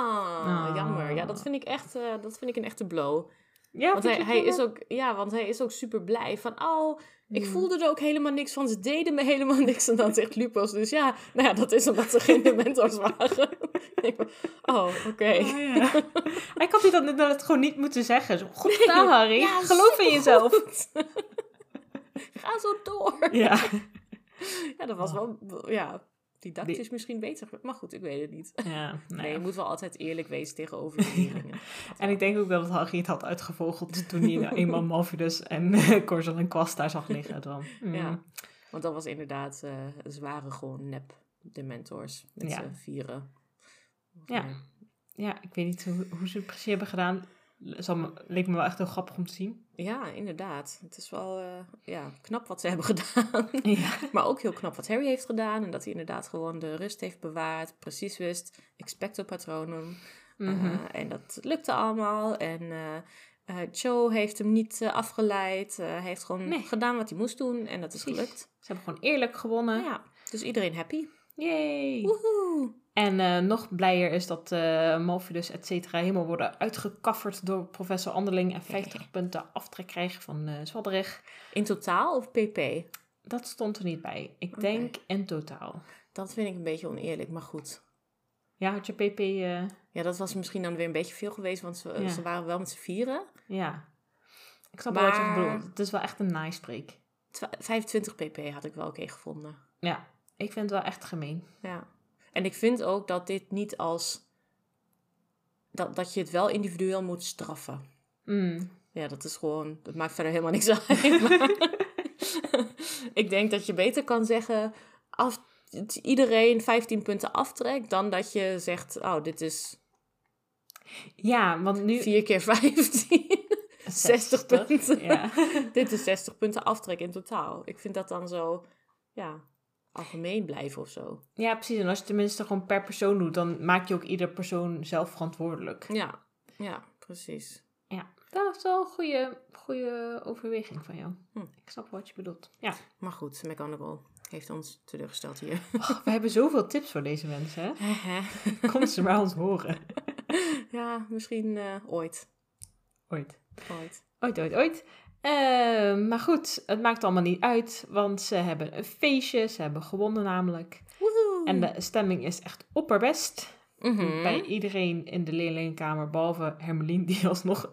Ah. jammer. Ja, dat vind ik echt, eh, dat vind ik een echte blow. Ja, Want hij, het is ook, ja, want hij is ook super blij van, oh, ik Hmm. voelde er ook helemaal niks van. Ze deden me helemaal *laughs* niks. En dan zegt Lupus, dus ja, nou ja, dat is omdat ze geen *laughs* dementors waren. *laughs* Ik oh, oké. Oh, ja. Hij had hij dat net gewoon niet moeten zeggen. Zo, Goed gedaan, Harry. Ja, Geloof in jezelf. Ga zo door. Ja. Ja, dat was wel, ja, didactisch misschien beter. Maar goed, ik weet het niet. ja nou *laughs* Nee, je moet wel altijd eerlijk wezen tegenover *laughs* je leerlingen. En ik denk ook dat Harry het had uitgevogeld *laughs* toen hij eenmaal Malfidus en Corzel en Kwast daar zag liggen. Dan. mm. Ja. Want dat was inderdaad, eh ze waren gewoon nep dementors met Ja. z'n vieren. Ja. ja, ik weet niet hoe, hoe ze het precies hebben gedaan. Zal me, leek me wel echt heel grappig om te zien. Ja, inderdaad. Het is wel eh, ja, knap wat ze *laughs* hebben gedaan. Ja. maar ook heel knap wat Harry heeft gedaan. En dat hij inderdaad gewoon de rust heeft bewaard. Precies wist, expecto patronum. Mhm. Eh, en dat lukte allemaal. En eh eh, Cho heeft hem niet afgeleid. Hij heeft gewoon Nee. gedaan wat hij moest doen. En dat is Precies. gelukt. Ze hebben gewoon eerlijk gewonnen. Ja, dus iedereen happy. Yay! Woehoe! En eh, nog blijer is dat eh Malfidus et cetera helemaal worden uitgekafferd door professor Anderling en 50 punten aftrek krijgen van Zwadderig. In totaal of pp? Dat stond er niet bij. Ik denk in totaal. Dat vind ik een beetje oneerlijk, maar goed. Ja, had je PP... Ja, dat was misschien dan weer een beetje veel geweest, want ze, Ja. ze waren wel met z'n vieren. ja. Ik snap wel wat je Maar- bedoelt. Het is wel echt een. Twa- 25 pp had ik wel oké gevonden. Ja, ik vind het wel echt gemeen. Ja. En ik vind ook dat dit niet als... Dat, dat je het wel individueel moet straffen. Mm. Ja, dat is gewoon... Dat maakt verder helemaal niks uit. maar *laughs* ik denk dat je beter kan zeggen... Als iedereen 15 punten aftrekt... dan dat je zegt... Oh, dit is Ja, want nu... 4 keer 15. 60 *laughs* punten. Ja. *laughs* Dit is 60 punten aftrek in totaal. Ik vind dat dan zo, ja, algemeen blijven of zo. ja, precies. En als je tenminste gewoon per persoon doet, dan maak je ook ieder persoon zelf verantwoordelijk. Ja, ja, precies. Ja, dat is wel een goede, goede overweging van jou. Hm. Ik snap wat je bedoelt. Ja. Maar goed, McGonagall heeft ons teleurgesteld hier. *laughs* we hebben zoveel tips voor deze mensen, hè? *laughs* Kom ze maar ons horen. *laughs* ja, misschien eh, ooit. Ooit. Ooit. Ooit, ooit, ooit. Eh, maar goed, het maakt allemaal niet uit, want ze hebben een feestje. Ze hebben gewonnen namelijk. Woehoe. En de stemming is echt opperbest. Mhm. Bij iedereen in de leerlingenkamer, behalve Hermelien, die *laughs* alsnog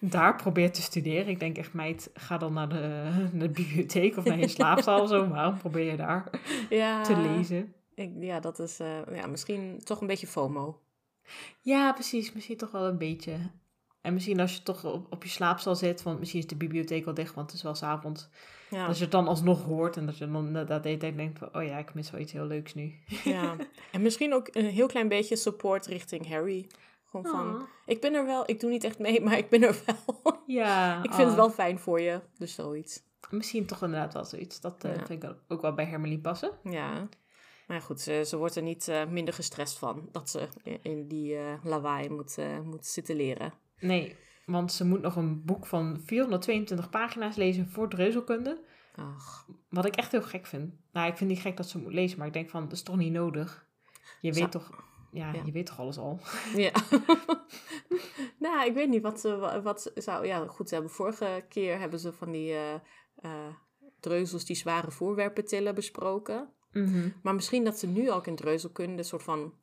daar probeert te studeren. Ik denk echt, meid, ga dan naar de, naar de bibliotheek of naar je *laughs* slaapzaal of zo. Waarom probeer je daar ja, te lezen? Ik, ja, dat is eh, ja, misschien toch een beetje FOMO. Ja, precies. Misschien toch wel een beetje. En misschien als je toch op, op je slaapzaal zit, want misschien is de bibliotheek al dicht, want het is wel s'avonds. Ja, Dat je het dan alsnog hoort en dat je dan dat de hele tijd denkt van, oh ja, ik mis wel iets heel leuks nu. ja. En misschien ook een heel klein beetje support richting Harry. Gewoon van, Oh. ik ben er wel, ik doe niet echt mee, *laughs* maar ik ben er wel. Ja. ik vind het wel fijn voor je, dus zoiets. Misschien toch inderdaad wel zoiets. Dat eh, Ja. vind ik ook wel bij Hermelie passen. Ja. Maar goed, ze, ze wordt er niet eh, minder gestrest van dat ze in, die eh, lawaai moet, moet zitten leren. Nee, want ze moet nog een boek van 422 pagina's lezen voor dreuzelkunde. Ach, Wat ik echt heel gek vind. Nou, ik vind niet gek dat ze moet lezen, maar ik denk van, dat is toch niet nodig? Je Zo- weet toch, ja, Ja. je weet toch alles al. *laughs* Ja. *laughs* nou, ik weet niet wat ze wa- wat ze zou. Ja, goed, ze hebben vorige keer hebben ze van die eh, eh, dreuzels die zware voorwerpen tillen besproken. Mhm. Maar misschien dat ze nu ook in dreuzelkunde een soort van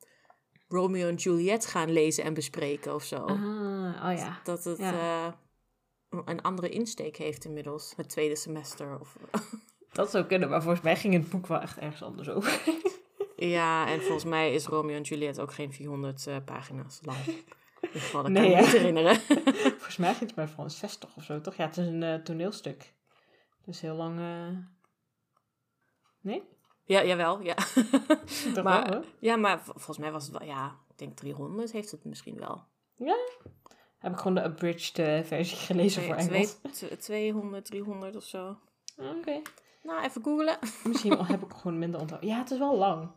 Romeo en Juliet gaan lezen en bespreken of zo. Ah, oh ja. Dat het Ja. eh, een andere insteek heeft inmiddels, het tweede semester. Of, *laughs* Dat zou kunnen, maar volgens mij ging het boek wel echt ergens anders over. ja, en volgens mij is Romeo en Juliet ook geen 400 eh, pagina's lang. *laughs* In ieder geval, dat Nee, kan ik ja. me niet herinneren. *laughs* volgens mij ging het bij van 60 of zo, toch? Ja, het is een eh, toneelstuk. Dus heel lang... eh, Nee? ja, jawel, ja. Toch Maar- wel, ja, maar volgens mij was het wel, ja, ik denk 300 heeft het misschien wel. Heb ik gewoon de abridged eh, versie gelezen voor Engels. twee- tw- 200, 300 of zo. Oké. Nou, even googlen. *laughs* Misschien heb ik gewoon minder onthouden. Ja, het is wel lang.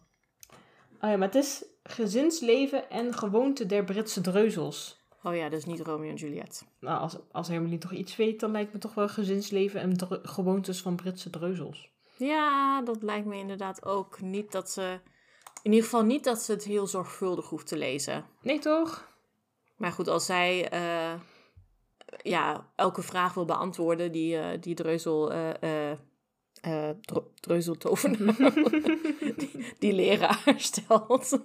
Oh ja, maar het is gezinsleven en gewoonte der Britse dreuzels. Oh ja, dus niet Romeo en Juliet. Nou, als, als Hermelie toch iets weet, dan lijkt me toch wel gezinsleven en gewoontes van Britse dreuzels. Ja, dat lijkt me inderdaad ook niet dat ze... In ieder geval niet dat ze het heel zorgvuldig hoeft te lezen. Nee, toch? Maar goed, als zij eh, ja, elke vraag wil beantwoorden die, eh, die Dreuzel... eh, Dro- Dreuzeltovenaar, *laughs* die, die leraar stelt.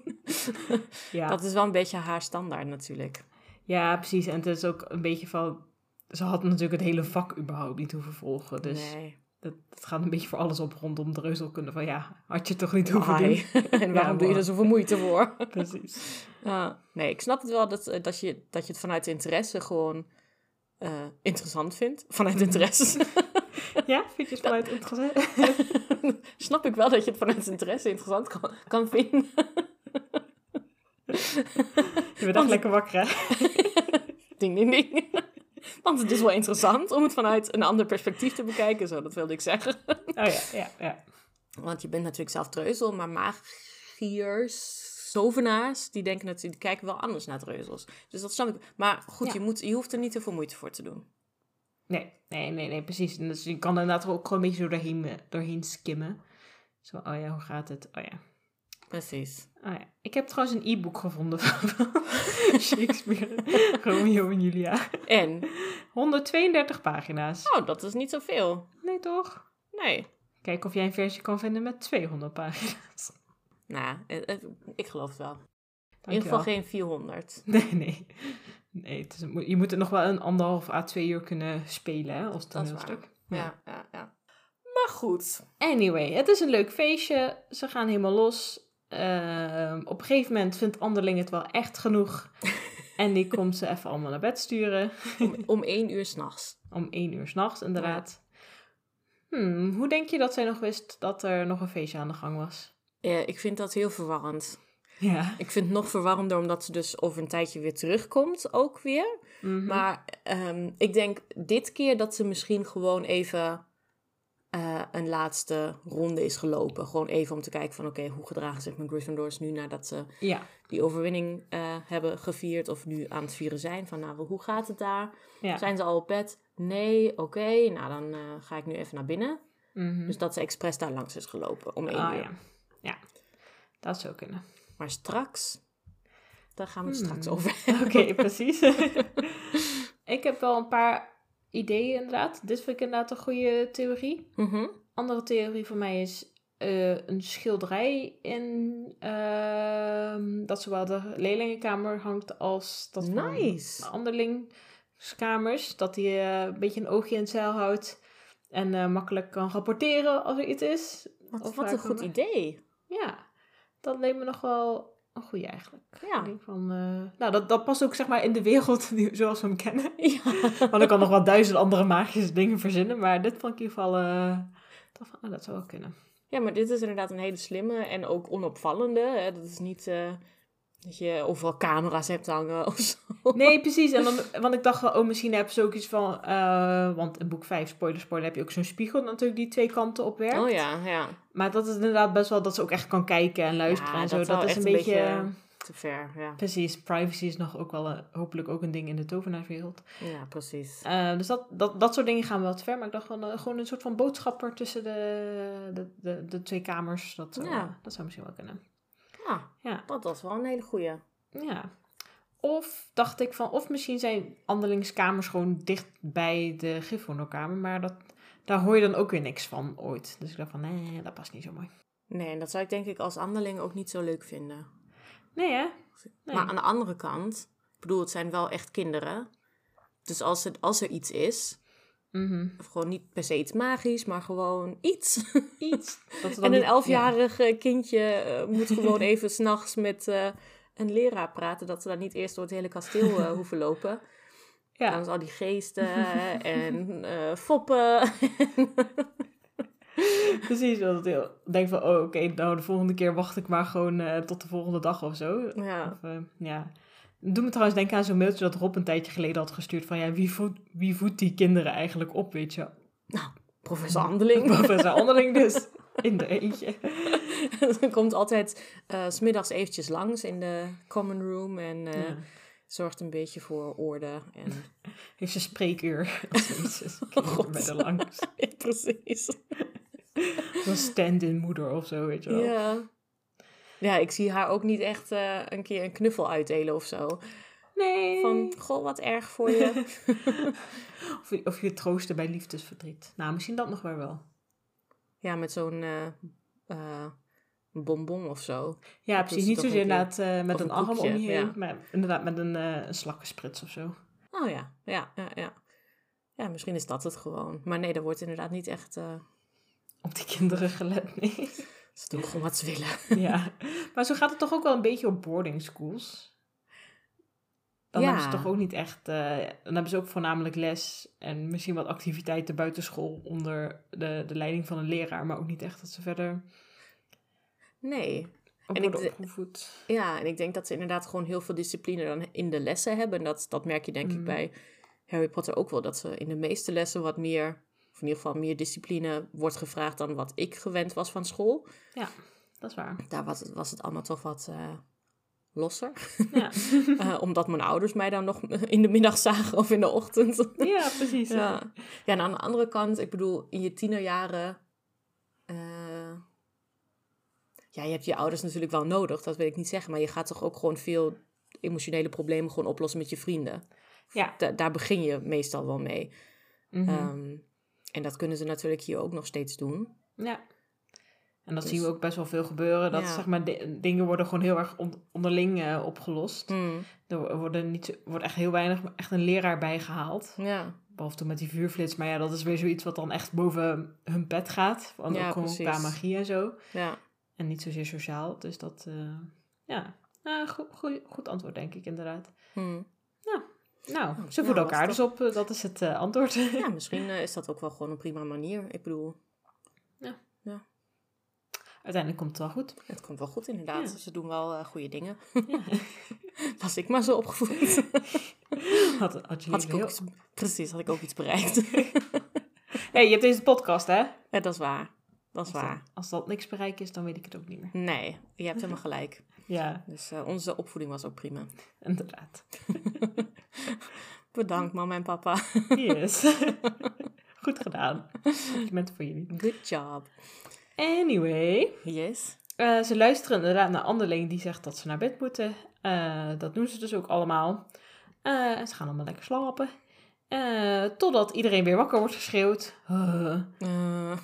Ja. Dat is wel een beetje haar standaard natuurlijk. ja, precies. En het is ook een beetje van... Ze had natuurlijk het hele vak überhaupt niet hoeven volgen. Dus nee. Dat, dat gaat een beetje voor alles op rondom dreuzelkunde. Van ja, had je toch niet hoeven doen. *laughs* En waarom doe je er zoveel moeite voor? *laughs* Precies. Ja, nee, ik snap het wel dat, eh, dat, je, dat je het vanuit interesse gewoon eh, interessant vindt. Vanuit interesse. *laughs* Ja, vind je het vanuit interessant? snap ik wel dat je het vanuit interesse interessant kan, kan vinden. Je bent echt lekker wakker, hè? ding, ding, ding. Want het is wel interessant om het vanuit een ander perspectief te bekijken. Zo, dat wilde ik zeggen. Oh ja, ja, ja. Want je bent natuurlijk zelf treuzel, maar magiërs, tovenaars, die denken natuurlijk, die kijken wel anders naar treuzels. Dus dat snap ik. Maar goed, Ja. je, moet, je hoeft er niet te veel moeite voor te doen. Nee, nee, nee, nee, precies. En dus je kan inderdaad er ook gewoon een beetje zo doorheen, doorheen skimmen. Zo, oh ja, hoe gaat het? Oh ja. Precies. Ja. Ik heb trouwens een e-book gevonden *laughs* van Shakespeare, *laughs* Romeo en Julia. En, 132 pagina's. oh, dat is niet zoveel. Nee, toch? Nee. Kijk of jij een versie kan vinden met 200 pagina's. Nou, eh, eh, ik geloof het wel. In ieder geval geen 400. Nee, nee. Nee, het is, je moet het nog wel een anderhalf à twee uur kunnen spelen, hè, als Dat is waar. toneelstuk. Ja, ja, ja. Maar goed. Anyway, het is een leuk feestje. Ze gaan helemaal los. Ehm, op een gegeven moment vindt Anderling het wel echt genoeg. *laughs* en die komt ze even allemaal naar bed sturen. Om, om één uur s'nachts. Om één uur s'nachts, inderdaad. Hmm, hoe denk je dat zij nog wist dat er nog een feestje aan de gang was? Eh, ik vind dat heel verwarrend. Ja. Ik vind het nog verwarrender omdat ze dus over een tijdje weer terugkomt, ook weer. Mhm. Maar ehm, ik denk dit keer dat ze misschien gewoon even eh, een laatste ronde is gelopen. Gewoon even om te kijken van oké, hoe gedragen zich mijn Gryffindors nu nadat ze Ja. die overwinning eh, hebben gevierd of nu aan het vieren zijn. Van nou, hoe gaat het daar? ja. Zijn ze al op bed? Nee, oké. Nou, dan eh, ga ik nu even naar binnen. Mhm. Dus dat ze expres daar langs is gelopen om één Ah, uur. ja. ja, dat zou kunnen. Maar straks, daar gaan we het straks Hmm. over *laughs* Oké, precies. *laughs* ik heb wel een paar ideeën inderdaad. Dit vind ik inderdaad een goede theorie. Mhm. Andere theorie van mij is eh, een schilderij in ehm, dat zowel de leerlingenkamer hangt als dat van Nice. de anderlingskamers. Dat hij eh, een beetje een oogje in het zeil houdt en eh, makkelijk kan rapporteren als er iets is. Wat, Of wat een goed idee. Ja, dat leek me nog wel een goede eigenlijk. Ja. Ik denk van, eh, nou, dat, dat past ook zeg maar in de wereld *laughs* die, zoals we hem kennen. *laughs* ja. Want ik kan nog wel duizend andere magische dingen verzinnen, maar dit vond ik in ieder geval, eh, dacht van, oh, dat zou wel kunnen. Ja, maar dit is inderdaad een hele slimme en ook onopvallende. Hè? Dat is niet eh, dat je overal camera's hebt hangen *laughs* of zo. Nee, precies. En dan, want ik dacht wel, oh, misschien hebben ze ook iets van, eh, want in boek 5, spoiler, spoiler, heb je ook zo'n spiegel natuurlijk die twee kanten op werkt. Oh ja, ja. Maar dat is inderdaad best wel dat ze ook echt kan kijken en luisteren Ja, en zo. dat is echt een beetje... beetje- Te ver, ja. Precies, privacy is nog ook wel een- hopelijk ook een ding in de tovenaarswereld. Ja, precies. Eh, dus dat, dat, dat soort dingen gaan wel te ver. Maar ik dacht van, eh, gewoon een soort van boodschapper tussen de, de, de, de twee kamers. Dat Ja. dat zou misschien wel kunnen. Ja. dat was wel een hele goeie. Ja. Of dacht ik van, of misschien zijn andelingskamers gewoon dicht bij de Gryffindorkamer, maar dat, daar hoor je dan ook weer niks van ooit. Dus ik dacht van, nee, dat past niet zo mooi. Nee, en dat zou ik denk ik als anderling ook niet zo leuk vinden. Nee hè? Nee. Maar aan de andere kant, ik bedoel, het zijn wel echt kinderen. Dus als, het, als er iets is, Mhm. of gewoon niet per se iets magisch, maar gewoon iets. Iets. *laughs* Dat En een elfjarig kindje eh, moet *laughs* gewoon even s'nachts met eh, een leraar praten. Dat ze dan niet eerst door het hele kasteel eh, *laughs* hoeven lopen. Ja, Dan al die geesten en foppen. precies. Dat ik denk van, oh oké, nou de volgende keer wacht ik maar gewoon tot de volgende dag of zo. ja. Of, ja. Doe me trouwens denken aan zo'n mailtje dat Rob een tijdje geleden had gestuurd van, ja, wie voedt, wie voedt die kinderen eigenlijk op, weet je? Professor Handeling. *laughs* Professor Anderling dus, *laughs* in de eentje. Ze komt altijd eh, s smiddags eventjes langs in de common room en eh, Ja. zorgt een beetje voor orde. En... *laughs* Heeft ze spreekuur. God. met er langs. ja, precies. Een stand-in moeder of zo, weet je wel. Ja. Ja, ik zie haar ook niet echt eh, een keer een knuffel uitdelen of zo. Nee. Van, goh, wat erg voor je. *laughs* Of, je- of je troosten bij liefdesverdriet. Nou, misschien dat nog wel wel. ja, met zo'n eh, eh, bonbon of zo. Ja, precies. Niet zozeer inderdaad met een, een arm om je heen, ja. maar inderdaad met een, een slakkensprits of zo. Oh ja, ja, ja, ja. Ja, misschien is dat het gewoon. Maar nee, dat wordt inderdaad niet echt... Op die kinderen gelet, nee. Ze doen gewoon wat ze willen. ja. Maar zo gaat het toch ook wel een beetje op boarding schools? Dan Ja. hebben ze toch ook niet echt... eh, dan hebben ze ook voornamelijk les en misschien wat activiteiten buitenschool onder de, de leiding van een leraar. Maar ook niet echt dat ze verder Nee. En ik opgevoed. Ja, en ik denk dat ze inderdaad gewoon heel veel discipline dan in de lessen hebben. En dat, dat merk je denk ik Mm. bij Harry Potter ook wel. Dat ze in de meeste lessen wat meer, in ieder geval meer discipline wordt gevraagd dan wat ik gewend was van school. Dat is waar. Daar was het, was het allemaal toch wat eh, losser. Ja, *laughs* Eh, omdat mijn ouders mij dan nog *laughs* in de middag zagen of in de ochtend. ja precies. ja. ja, en aan de andere kant, ik bedoel, in je tienerjaren... eh, ja, je hebt je ouders natuurlijk wel nodig, dat wil ik niet zeggen. Maar je gaat toch ook gewoon veel emotionele problemen gewoon oplossen met je vrienden. Ja. Da- daar begin je meestal wel mee. Mhm. Ehm, en dat kunnen ze natuurlijk hier ook nog steeds doen. Ja. En dat Dus- zien we ook best wel veel gebeuren. Dat Ja. zeg maar, di- dingen worden gewoon heel erg on- onderling eh, opgelost. Hmm, Er worden niet, wordt echt heel weinig echt een leraar bijgehaald. Ja, Behalve toen met die vuurflits. Maar ja, dat is weer zoiets wat dan echt boven hun pet gaat. Want Ja, ook gewoon qua magie en zo. ja. En niet zozeer sociaal. Dus dat, eh, ja. Nou, goed, goed, goed antwoord denk ik inderdaad. Hmm. Nou, Nou, ze voeden was elkaar dus op. eh, dat is het eh, antwoord. *laughs* ja *laughs* misschien eh, is dat ook wel gewoon een prima manier. Ik bedoel, Uiteindelijk komt het wel goed. het komt wel goed inderdaad. Ja. Ze doen wel goede dingen. Ja. *laughs* Was ik maar zo opgevoed. Had, had ik ook iets, precies, had ik ook iets bereikt. hey, je hebt deze podcast, hè? ja, dat is waar. Dat is Als waar. dat, als dat niks bereiken is, dan weet ik het ook niet meer. Nee, je hebt helemaal gelijk. Ja, Dus eh, onze opvoeding was ook prima. *laughs* inderdaad. *laughs* Bedankt, mama en papa. Yes. *laughs* Goed gedaan. Complimenten voor jullie. Good job. Anyway, Yes. eh, ze luisteren inderdaad naar Anderling die zegt dat ze naar bed moeten. Eh, dat doen ze dus ook allemaal. En ze gaan allemaal lekker slapen. Totdat iedereen weer wakker wordt geschreeuwd.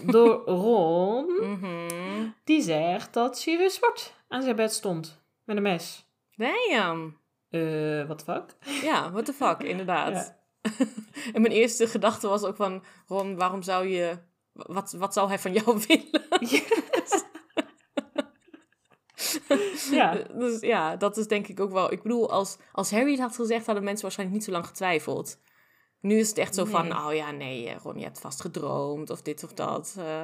Door Ron. mhm. Die zegt dat Sirius Zwart aan zijn bed stond. Met een mes. Damn. Eh, what the fuck? Ja, what the fuck, *laughs* inderdaad. *laughs* en mijn eerste gedachte was ook van... Ron, waarom zou je... Wat, wat zou hij van jou *laughs* willen? Ja. Dus ja, dat is denk ik ook wel... Ik bedoel, als, als Harry het had gezegd... hadden mensen waarschijnlijk niet zo lang getwijfeld. Nu is het echt zo van... Oh ja, nee, eh, Ron, je hebt vast gedroomd. Of dit of dat. eh.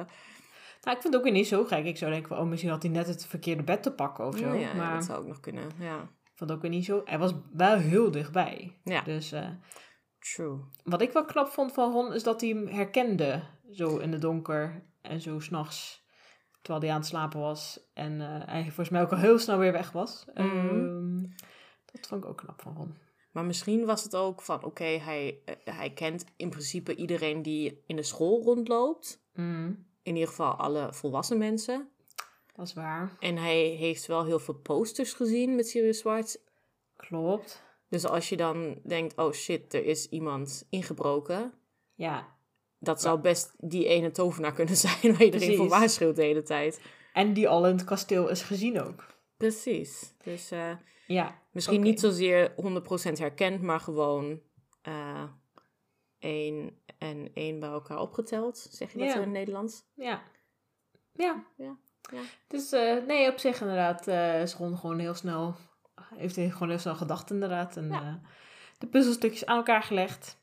Nou, ik vind het ook weer niet zo gek. Ik zou denken van, oh, misschien had hij net het verkeerde bed te pakken of zo. Nou ja, ja, maar dat zou ook nog kunnen. Ja, ik vond het ook weer niet zo. Hij was wel heel dichtbij. ja Dus eh, true. wat ik wel knap vond van Ron, is dat hij hem herkende. Zo in het donker en zo s'nachts. Terwijl hij aan het slapen was. En eh, hij volgens mij ook al heel snel weer weg was. Mhm. Ehm, dat vond ik ook knap van Ron. Maar misschien was het ook van... Oké, hij, eh, hij kent in principe iedereen die in de school rondloopt. Mhm. In ieder geval alle volwassen mensen. Dat is waar. En hij heeft wel heel veel posters gezien met Sirius Zwarts. Klopt. Dus als je dan denkt, oh shit, er is iemand ingebroken. Ja. Dat zou best die ene tovenaar kunnen *laughs* zijn waar iedereen Precies. voor waarschuwt de hele tijd. En die al in het kasteel is gezien ook. Precies. Dus eh, Ja. misschien niet zozeer 100% herkend, maar gewoon eh één en één bij elkaar opgeteld. Zeg je dat Ja. zo in het Nederlands? Ja. Ja. Ja, ja. Dus eh, nee, op zich inderdaad eh is Ron gewoon heel snel... Heeft hij gewoon heel snel gedacht inderdaad. En Ja. eh, de puzzelstukjes aan elkaar gelegd.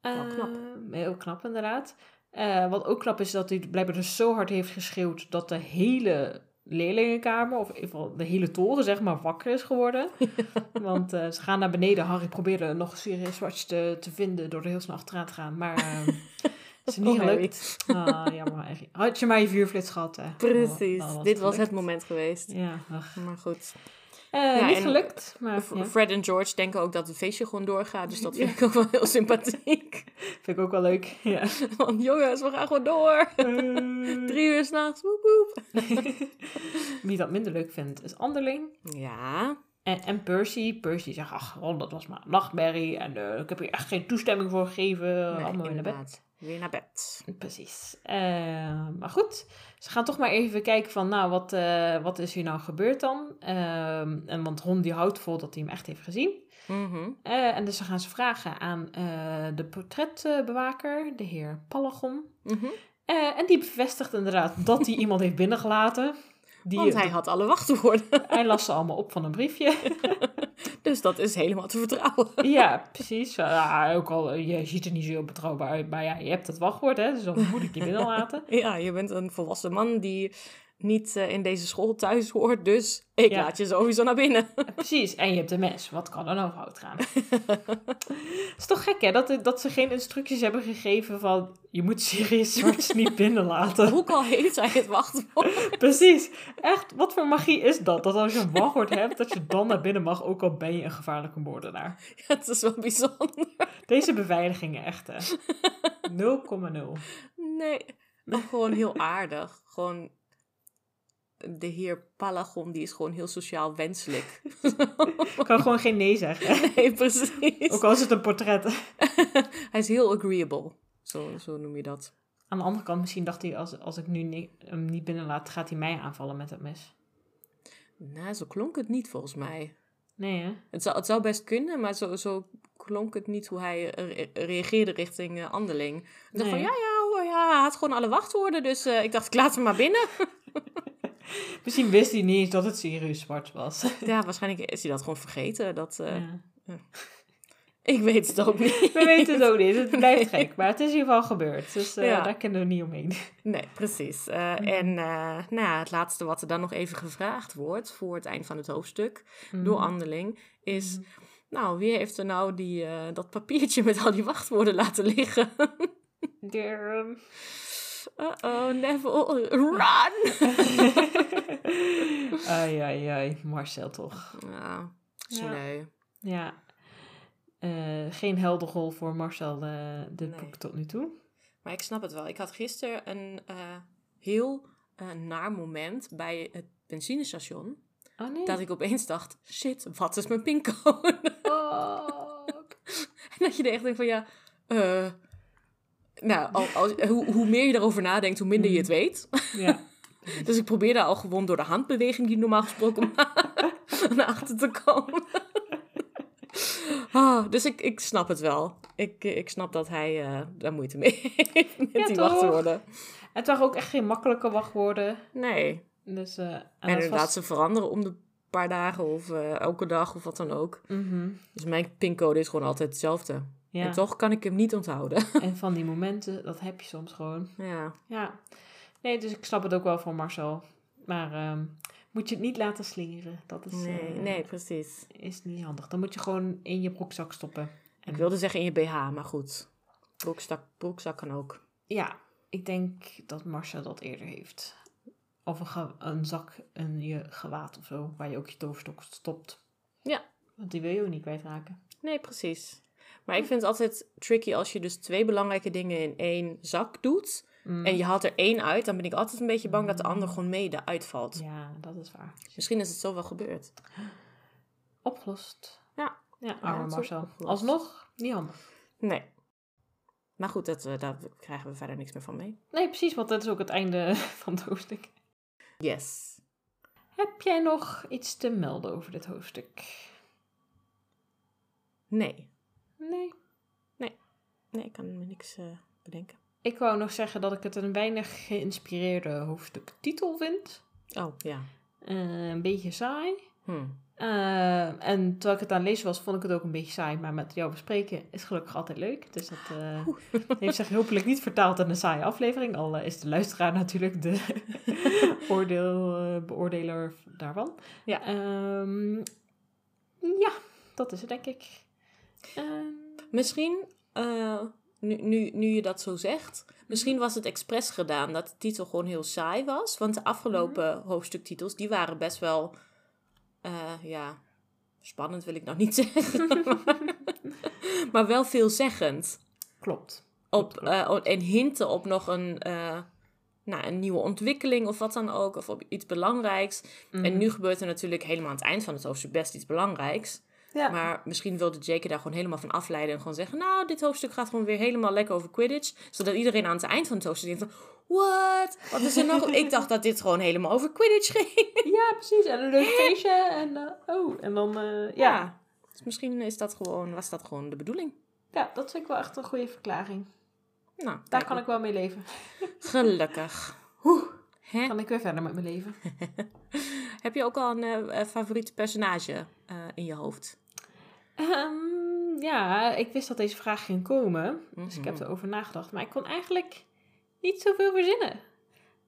Wel knap. Eh, Heel knap inderdaad. Wat ook knap is dat hij blijkbaar dus zo hard heeft geschreeuwd... dat de hele leerlingenkamer, of in ieder geval de hele toren, zeg maar, wakker is geworden. *laughs* Want eh, ze gaan naar beneden. Harry probeerde nog Sirius Watch te, te vinden door er heel snel achteraan te gaan. Maar eh is niet Oh, gelukt. Ah, jammer. Had je maar je vuurflits gehad, hè? Precies. Dan Dit was het moment geweest. Ja, ach. Maar goed. Eh, Ja, niet gelukt, maar F- ja, Fred en George denken ook dat het feestje gewoon doorgaat. Dus dat *laughs* vind ik ook wel heel sympathiek. *laughs* vind ik ook wel leuk. *laughs* Ja. Want jongens, we gaan gewoon door. Drie uur s'nachts. Woep woep. Wie dat minder leuk vindt, is Anderling. Ja. En, en Percy. Percy zegt, ach, Ron, dat was maar een nachtmerrie. En eh, ik heb hier echt geen toestemming voor gegeven. Nee, Allemaal weer naar bed. Weer naar bed. Precies. Eh, maar goed, ze gaan toch maar even kijken van, nou, wat, eh, wat is hier nou gebeurd dan? Ehm, en want Ron die houdt vol dat hij hem echt heeft gezien. Mhm. Eh, en dus dan gaan ze vragen aan eh, de portretbewaker, de heer Palagon. Mhm. Eh, en die bevestigt inderdaad dat hij iemand heeft binnengelaten. Die, Want hij had alle wachtwoorden. *laughs* hij las ze allemaal op van een briefje. *laughs* Dus dat is helemaal te vertrouwen. *laughs* ja, precies. Ja, ook al, eh, je ziet er niet zo heel betrouwbaar uit, maar ja, je hebt het wachtwoord, hè, dus dan moet ik je binnenlaten. Ja, je bent een volwassen man die niet eh, in deze school thuis hoort. Dus ik Ja. laat je sowieso naar binnen. *laughs* Precies, en je hebt een mes. Wat kan er nou fout gaan? Het is toch gek, hè? Dat, dat ze geen instructies hebben gegeven van... Je moet Sirius Zwarts *laughs* niet binnenlaten. Ook al heeft hij het wachtwoord. *laughs* Precies. Echt, wat voor magie is dat? Dat als je een wachtwoord hebt, dat je dan naar binnen mag, ook al ben je een gevaarlijke moordenaar. Het is wel bijzonder. Deze beveiligingen echt, hè. 0,0. Nee, maar gewoon heel aardig. Gewoon de heer Palagon, die is gewoon heel sociaal wenselijk. Ik kan gewoon geen nee zeggen. *laughs* nee, precies. Ook al is het een portret. *laughs* Hij is heel agreeable. Zo, zo noem je dat. Aan de andere kant, misschien dacht hij, als, als ik nu ni- hem niet binnenlaat, gaat hij mij aanvallen met het mes. Nou, zo klonk het niet volgens mij. Nee, hè? Het zou, het zou best kunnen, maar zo, zo klonk het niet hoe hij re- reageerde richting eh, Anderling. Ik dacht van, ja, ja, ja, hij had gewoon alle wachtwoorden. Dus eh, ik dacht, ik laat hem maar binnen. *laughs* *laughs* Misschien wist hij niet eens dat het Sirius Zwart was. *laughs* ja, waarschijnlijk is hij dat gewoon vergeten. Dat, eh, Ja. Ik weet het ook niet. We weten het ook niet. Het *laughs* blijft gek. Maar het is in ieder geval gebeurd. Dus eh, Ja. daar kunnen we niet omheen. Nee, precies. Eh, En nou het laatste wat er dan nog even gevraagd wordt voor het eind van het hoofdstuk door Anderling is... Nou, wie heeft er nou die, dat papiertje met al die wachtwoorden laten liggen? De- Uh-oh, Neville, run! *laughs* ai, ai, ai. Marcel toch. Ja, sneu. Ja. Eh, geen helderrol voor Marcel eh Nee. boek tot nu toe. Maar ik snap het wel. Ik had gisteren een eh, heel naar moment bij het benzinestation. Oh nee. Dat ik opeens dacht, shit, wat is mijn pincode? Oh. *laughs* En dat je echt denkt van ja, eh, nou, al, als, hoe, hoe meer je erover nadenkt, hoe minder je het weet. Ja. *laughs* Dus ik probeerde al gewoon door de handbeweging die normaal gesproken *laughs* naar achter te komen. Ah, dus ik, ik snap het wel. Ik, ik snap dat hij eh, daar moeite mee *laughs* heeft met Ja, die toch? wachtwoorden. Het waren ook echt geen makkelijke wachtwoorden. Nee. Dus, eh, en inderdaad, ze veranderen om de paar dagen of eh, elke dag of wat dan ook. Mhm. Dus mijn pincode is gewoon altijd hetzelfde. Ja. En toch kan ik hem niet onthouden. *laughs* En van die momenten, dat heb je soms gewoon. ja. Ja. Nee, dus ik snap het ook wel van Marcel. Maar ehm, moet je het niet laten slingeren. Dat is, Nee, eh, nee, precies. is niet handig. Dan moet je gewoon in je broekzak stoppen. Ik wilde zeggen in je BH, maar goed. Broekzak, broekzak kan ook. Ja, ik denk dat Marcel dat eerder heeft. Of een zak in je gewaad of zo, waar je ook je toverstok stopt. Ja. Want die wil je ook niet kwijtraken. Nee, precies. Maar ik vind het altijd tricky als je dus twee belangrijke dingen in één zak doet. Mm. en je haalt er één uit, dan ben ik altijd een beetje bang dat de ander gewoon mede uitvalt. Ja, dat is waar. Misschien is het zo wel gebeurd. Opgelost. Ja. Ja, arme Marcel. opgelost. Alsnog, niet handig. Nee. Maar goed, dat, eh, daar krijgen we verder niks meer van mee. Nee, precies, want dat is ook het einde *laughs* van het hoofdstuk. Yes. Heb jij nog iets te melden over dit hoofdstuk? Nee. Nee. Nee, ik kan me niks eh, bedenken. Ik wou nog zeggen dat ik het een weinig geïnspireerde hoofdstuk titel vind. Oh, ja. Eh, een beetje saai. Hm. Eh, en terwijl ik het aan het lezen was, vond ik het ook een beetje saai. Maar met jou bespreken is gelukkig altijd leuk. Dus dat *laughs* heeft zich hopelijk niet vertaald in een saaie aflevering. Al is de luisteraar *laughs* natuurlijk de *laughs* oordeel, beoordeler daarvan. Ja. Ehm, ja, dat is het denk ik. Ehm, Misschien, eh, nu, nu, nu je dat zo zegt, misschien was het expres gedaan dat de titel gewoon heel saai was. Want de afgelopen hoofdstuktitels, die waren best wel, eh, ja, spannend wil ik nou niet *laughs* zeggen. *laughs* maar wel veelzeggend. klopt. Op, Klopt, eh, en hinten op nog een, eh, nou, een nieuwe ontwikkeling of wat dan ook. Of op iets belangrijks. En Mhm. nu gebeurt er natuurlijk helemaal aan het eind van het hoofdstuk best iets belangrijks. Ja. Maar misschien wilde Jake daar gewoon helemaal van afleiden. En gewoon zeggen, nou, dit hoofdstuk gaat gewoon weer helemaal lekker over Quidditch. Zodat iedereen aan het eind van het hoofdstuk denkt van... What? Wat is er nog? *laughs* Ik dacht dat dit gewoon helemaal over Quidditch ging. ja, precies. En een *laughs* leuk feestje. En, eh, oh, en dan, eh, ja. ja. Dus misschien is dat gewoon, was dat gewoon de bedoeling. dat vind ik wel echt een goede verklaring. Nou, Daar kan ik wel mee leven. Gelukkig. *laughs* Hè? Kan ik weer verder met mijn leven. Heb je ook al een eh, eh, favoriete personage in je hoofd? Ehm, ja, ik wist dat deze vraag ging komen. Dus ik heb Mhm. erover nagedacht. Maar ik kon eigenlijk niet zoveel verzinnen.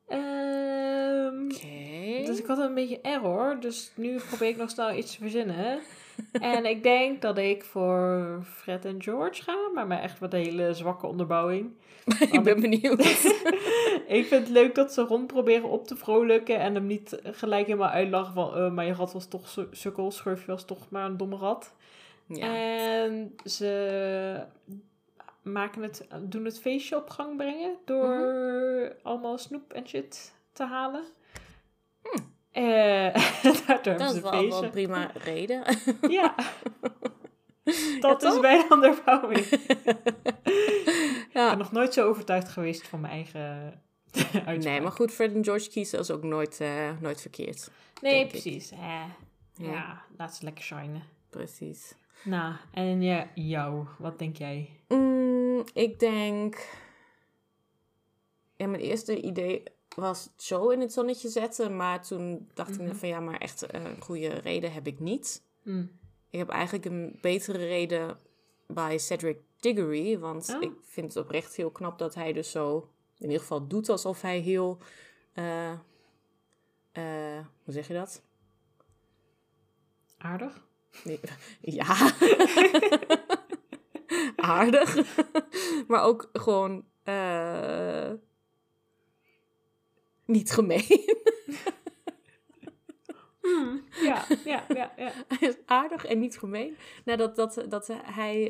Ehm, Oké. Dus ik had een beetje error. Dus nu probeer ik nog snel iets te verzinnen. *laughs* en ik denk dat ik voor Fred en George ga. Maar met echt wat een hele zwakke onderbouwing. *laughs* ik ben benieuwd. *laughs* ik vind het leuk dat ze rond proberen op te vrolijken. En hem niet gelijk helemaal uitlachen van... eh, maar je rat was toch su- sukkel. Schurfje was toch maar een domme rat. Ja. En ze maken het, doen het feestje op gang brengen door allemaal snoep en shit te halen. *laughs* Hm. Daardoor hebben Dat ze is wel, een feestje. een prima reden. *laughs* Ja. *laughs* Dat is toch? mijn onderbouwing. Ik ja. ben nog nooit zo overtuigd geweest van mijn eigen uitspraak. Nee, maar goed, Fred en George kiezen is ook nooit, eh, nooit verkeerd. Nee, precies. Eh, ja. Ja. laat ze lekker shinen. Precies. Nou, en ja, jou, wat denk jij? Mm, ik denk... Ja, mijn eerste idee was Joe in het zonnetje zetten. Maar toen dacht ik Mhm. van ja, maar echt een goede reden heb ik niet. Hm. Ik heb eigenlijk een betere reden bij Cedric Diggory. Want Oh. ik vind het oprecht heel knap dat hij dus zo... In ieder geval doet alsof hij heel... eh, eh, hoe zeg je dat? Aardig? Nee, *laughs* ja. *laughs* Aardig. *laughs* maar ook gewoon eh, niet gemeen. Hm, Ja, ja, ja, ja. Hij is aardig en niet gemeen. Nou, dat, dat, dat hij...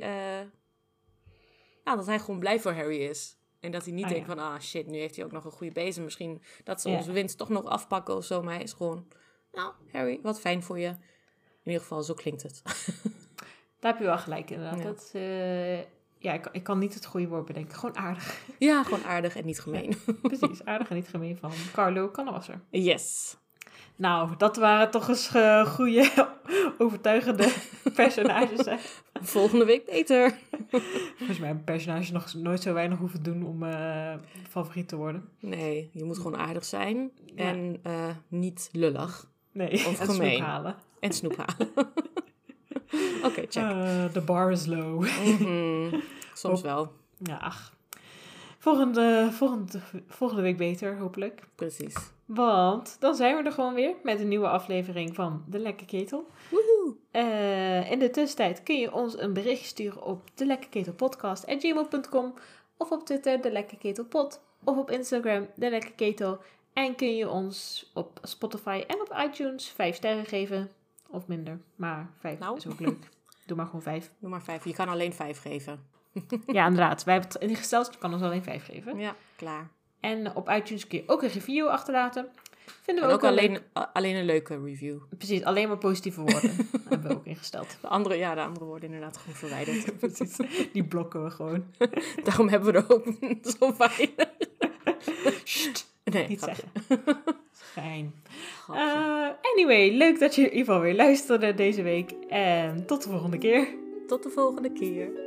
nou, dat hij gewoon blij voor Harry is. En dat hij niet Ah, denkt ja. van... Ah, shit, nu heeft hij ook nog een goede bezem. Misschien dat ze Ja. onze winst toch nog afpakken of zo. Maar hij is gewoon... Nou, Harry, wat fijn voor je. In ieder geval, zo klinkt het. *laughs* Daar heb je wel gelijk inderdaad. Ja. Dat, eh, ja, ik, ik kan niet het goede woord bedenken. Gewoon aardig. *laughs* ja, gewoon aardig en niet gemeen. Precies, aardig en niet gemeen van Carlo Kannewasser. Yes. Nou, dat waren toch eens eh, goede, *laughs* overtuigende personages. Hè? Volgende week beter. Volgens mij hebben personages nog nooit zo weinig hoeven doen om eh, favoriet te worden. Nee, je moet gewoon aardig zijn. Ja. En niet lullig. Nee, Of gemeen. En snoep halen. *laughs* Oké, check. Eh, De bar is low. Mhm. *laughs* Soms Op- wel, Ja, ach. Volgende, volgende, volgende week beter, hopelijk. precies. Want dan zijn we er gewoon weer met een nieuwe aflevering van De Lekke Ketel. Woehoe. Eh, in de tussentijd kun je ons een bericht sturen op de lekkerketelpodcast.gmail.com of op Twitter de lekkerketelpod of op Instagram de lekkerketel. En kun je ons op Spotify en op iTunes 5 sterren geven. Of minder, maar 5 Nou. is ook leuk. *laughs* Doe maar gewoon 5. Doe maar vijf. Je kan alleen vijf geven. *laughs* Ja, inderdaad. Wij hebben het ingesteld, je kan ons alleen 5 geven. Ja, klaar. En op iTunes kun je ook een review achterlaten. Vinden we En ook, ook alleen, leuk. alleen een leuke review. Precies, alleen maar positieve woorden *laughs* hebben we ook ingesteld. De andere, ja, de andere worden inderdaad gewoon verwijderd. Precies, die blokken we gewoon. Daarom hebben we er ook zo weinig. Nee, Niet grapje. zeggen. Fijn. Eh, anyway, leuk dat je in ieder geval weer luisterde deze week. En tot de volgende keer. Tot de volgende keer.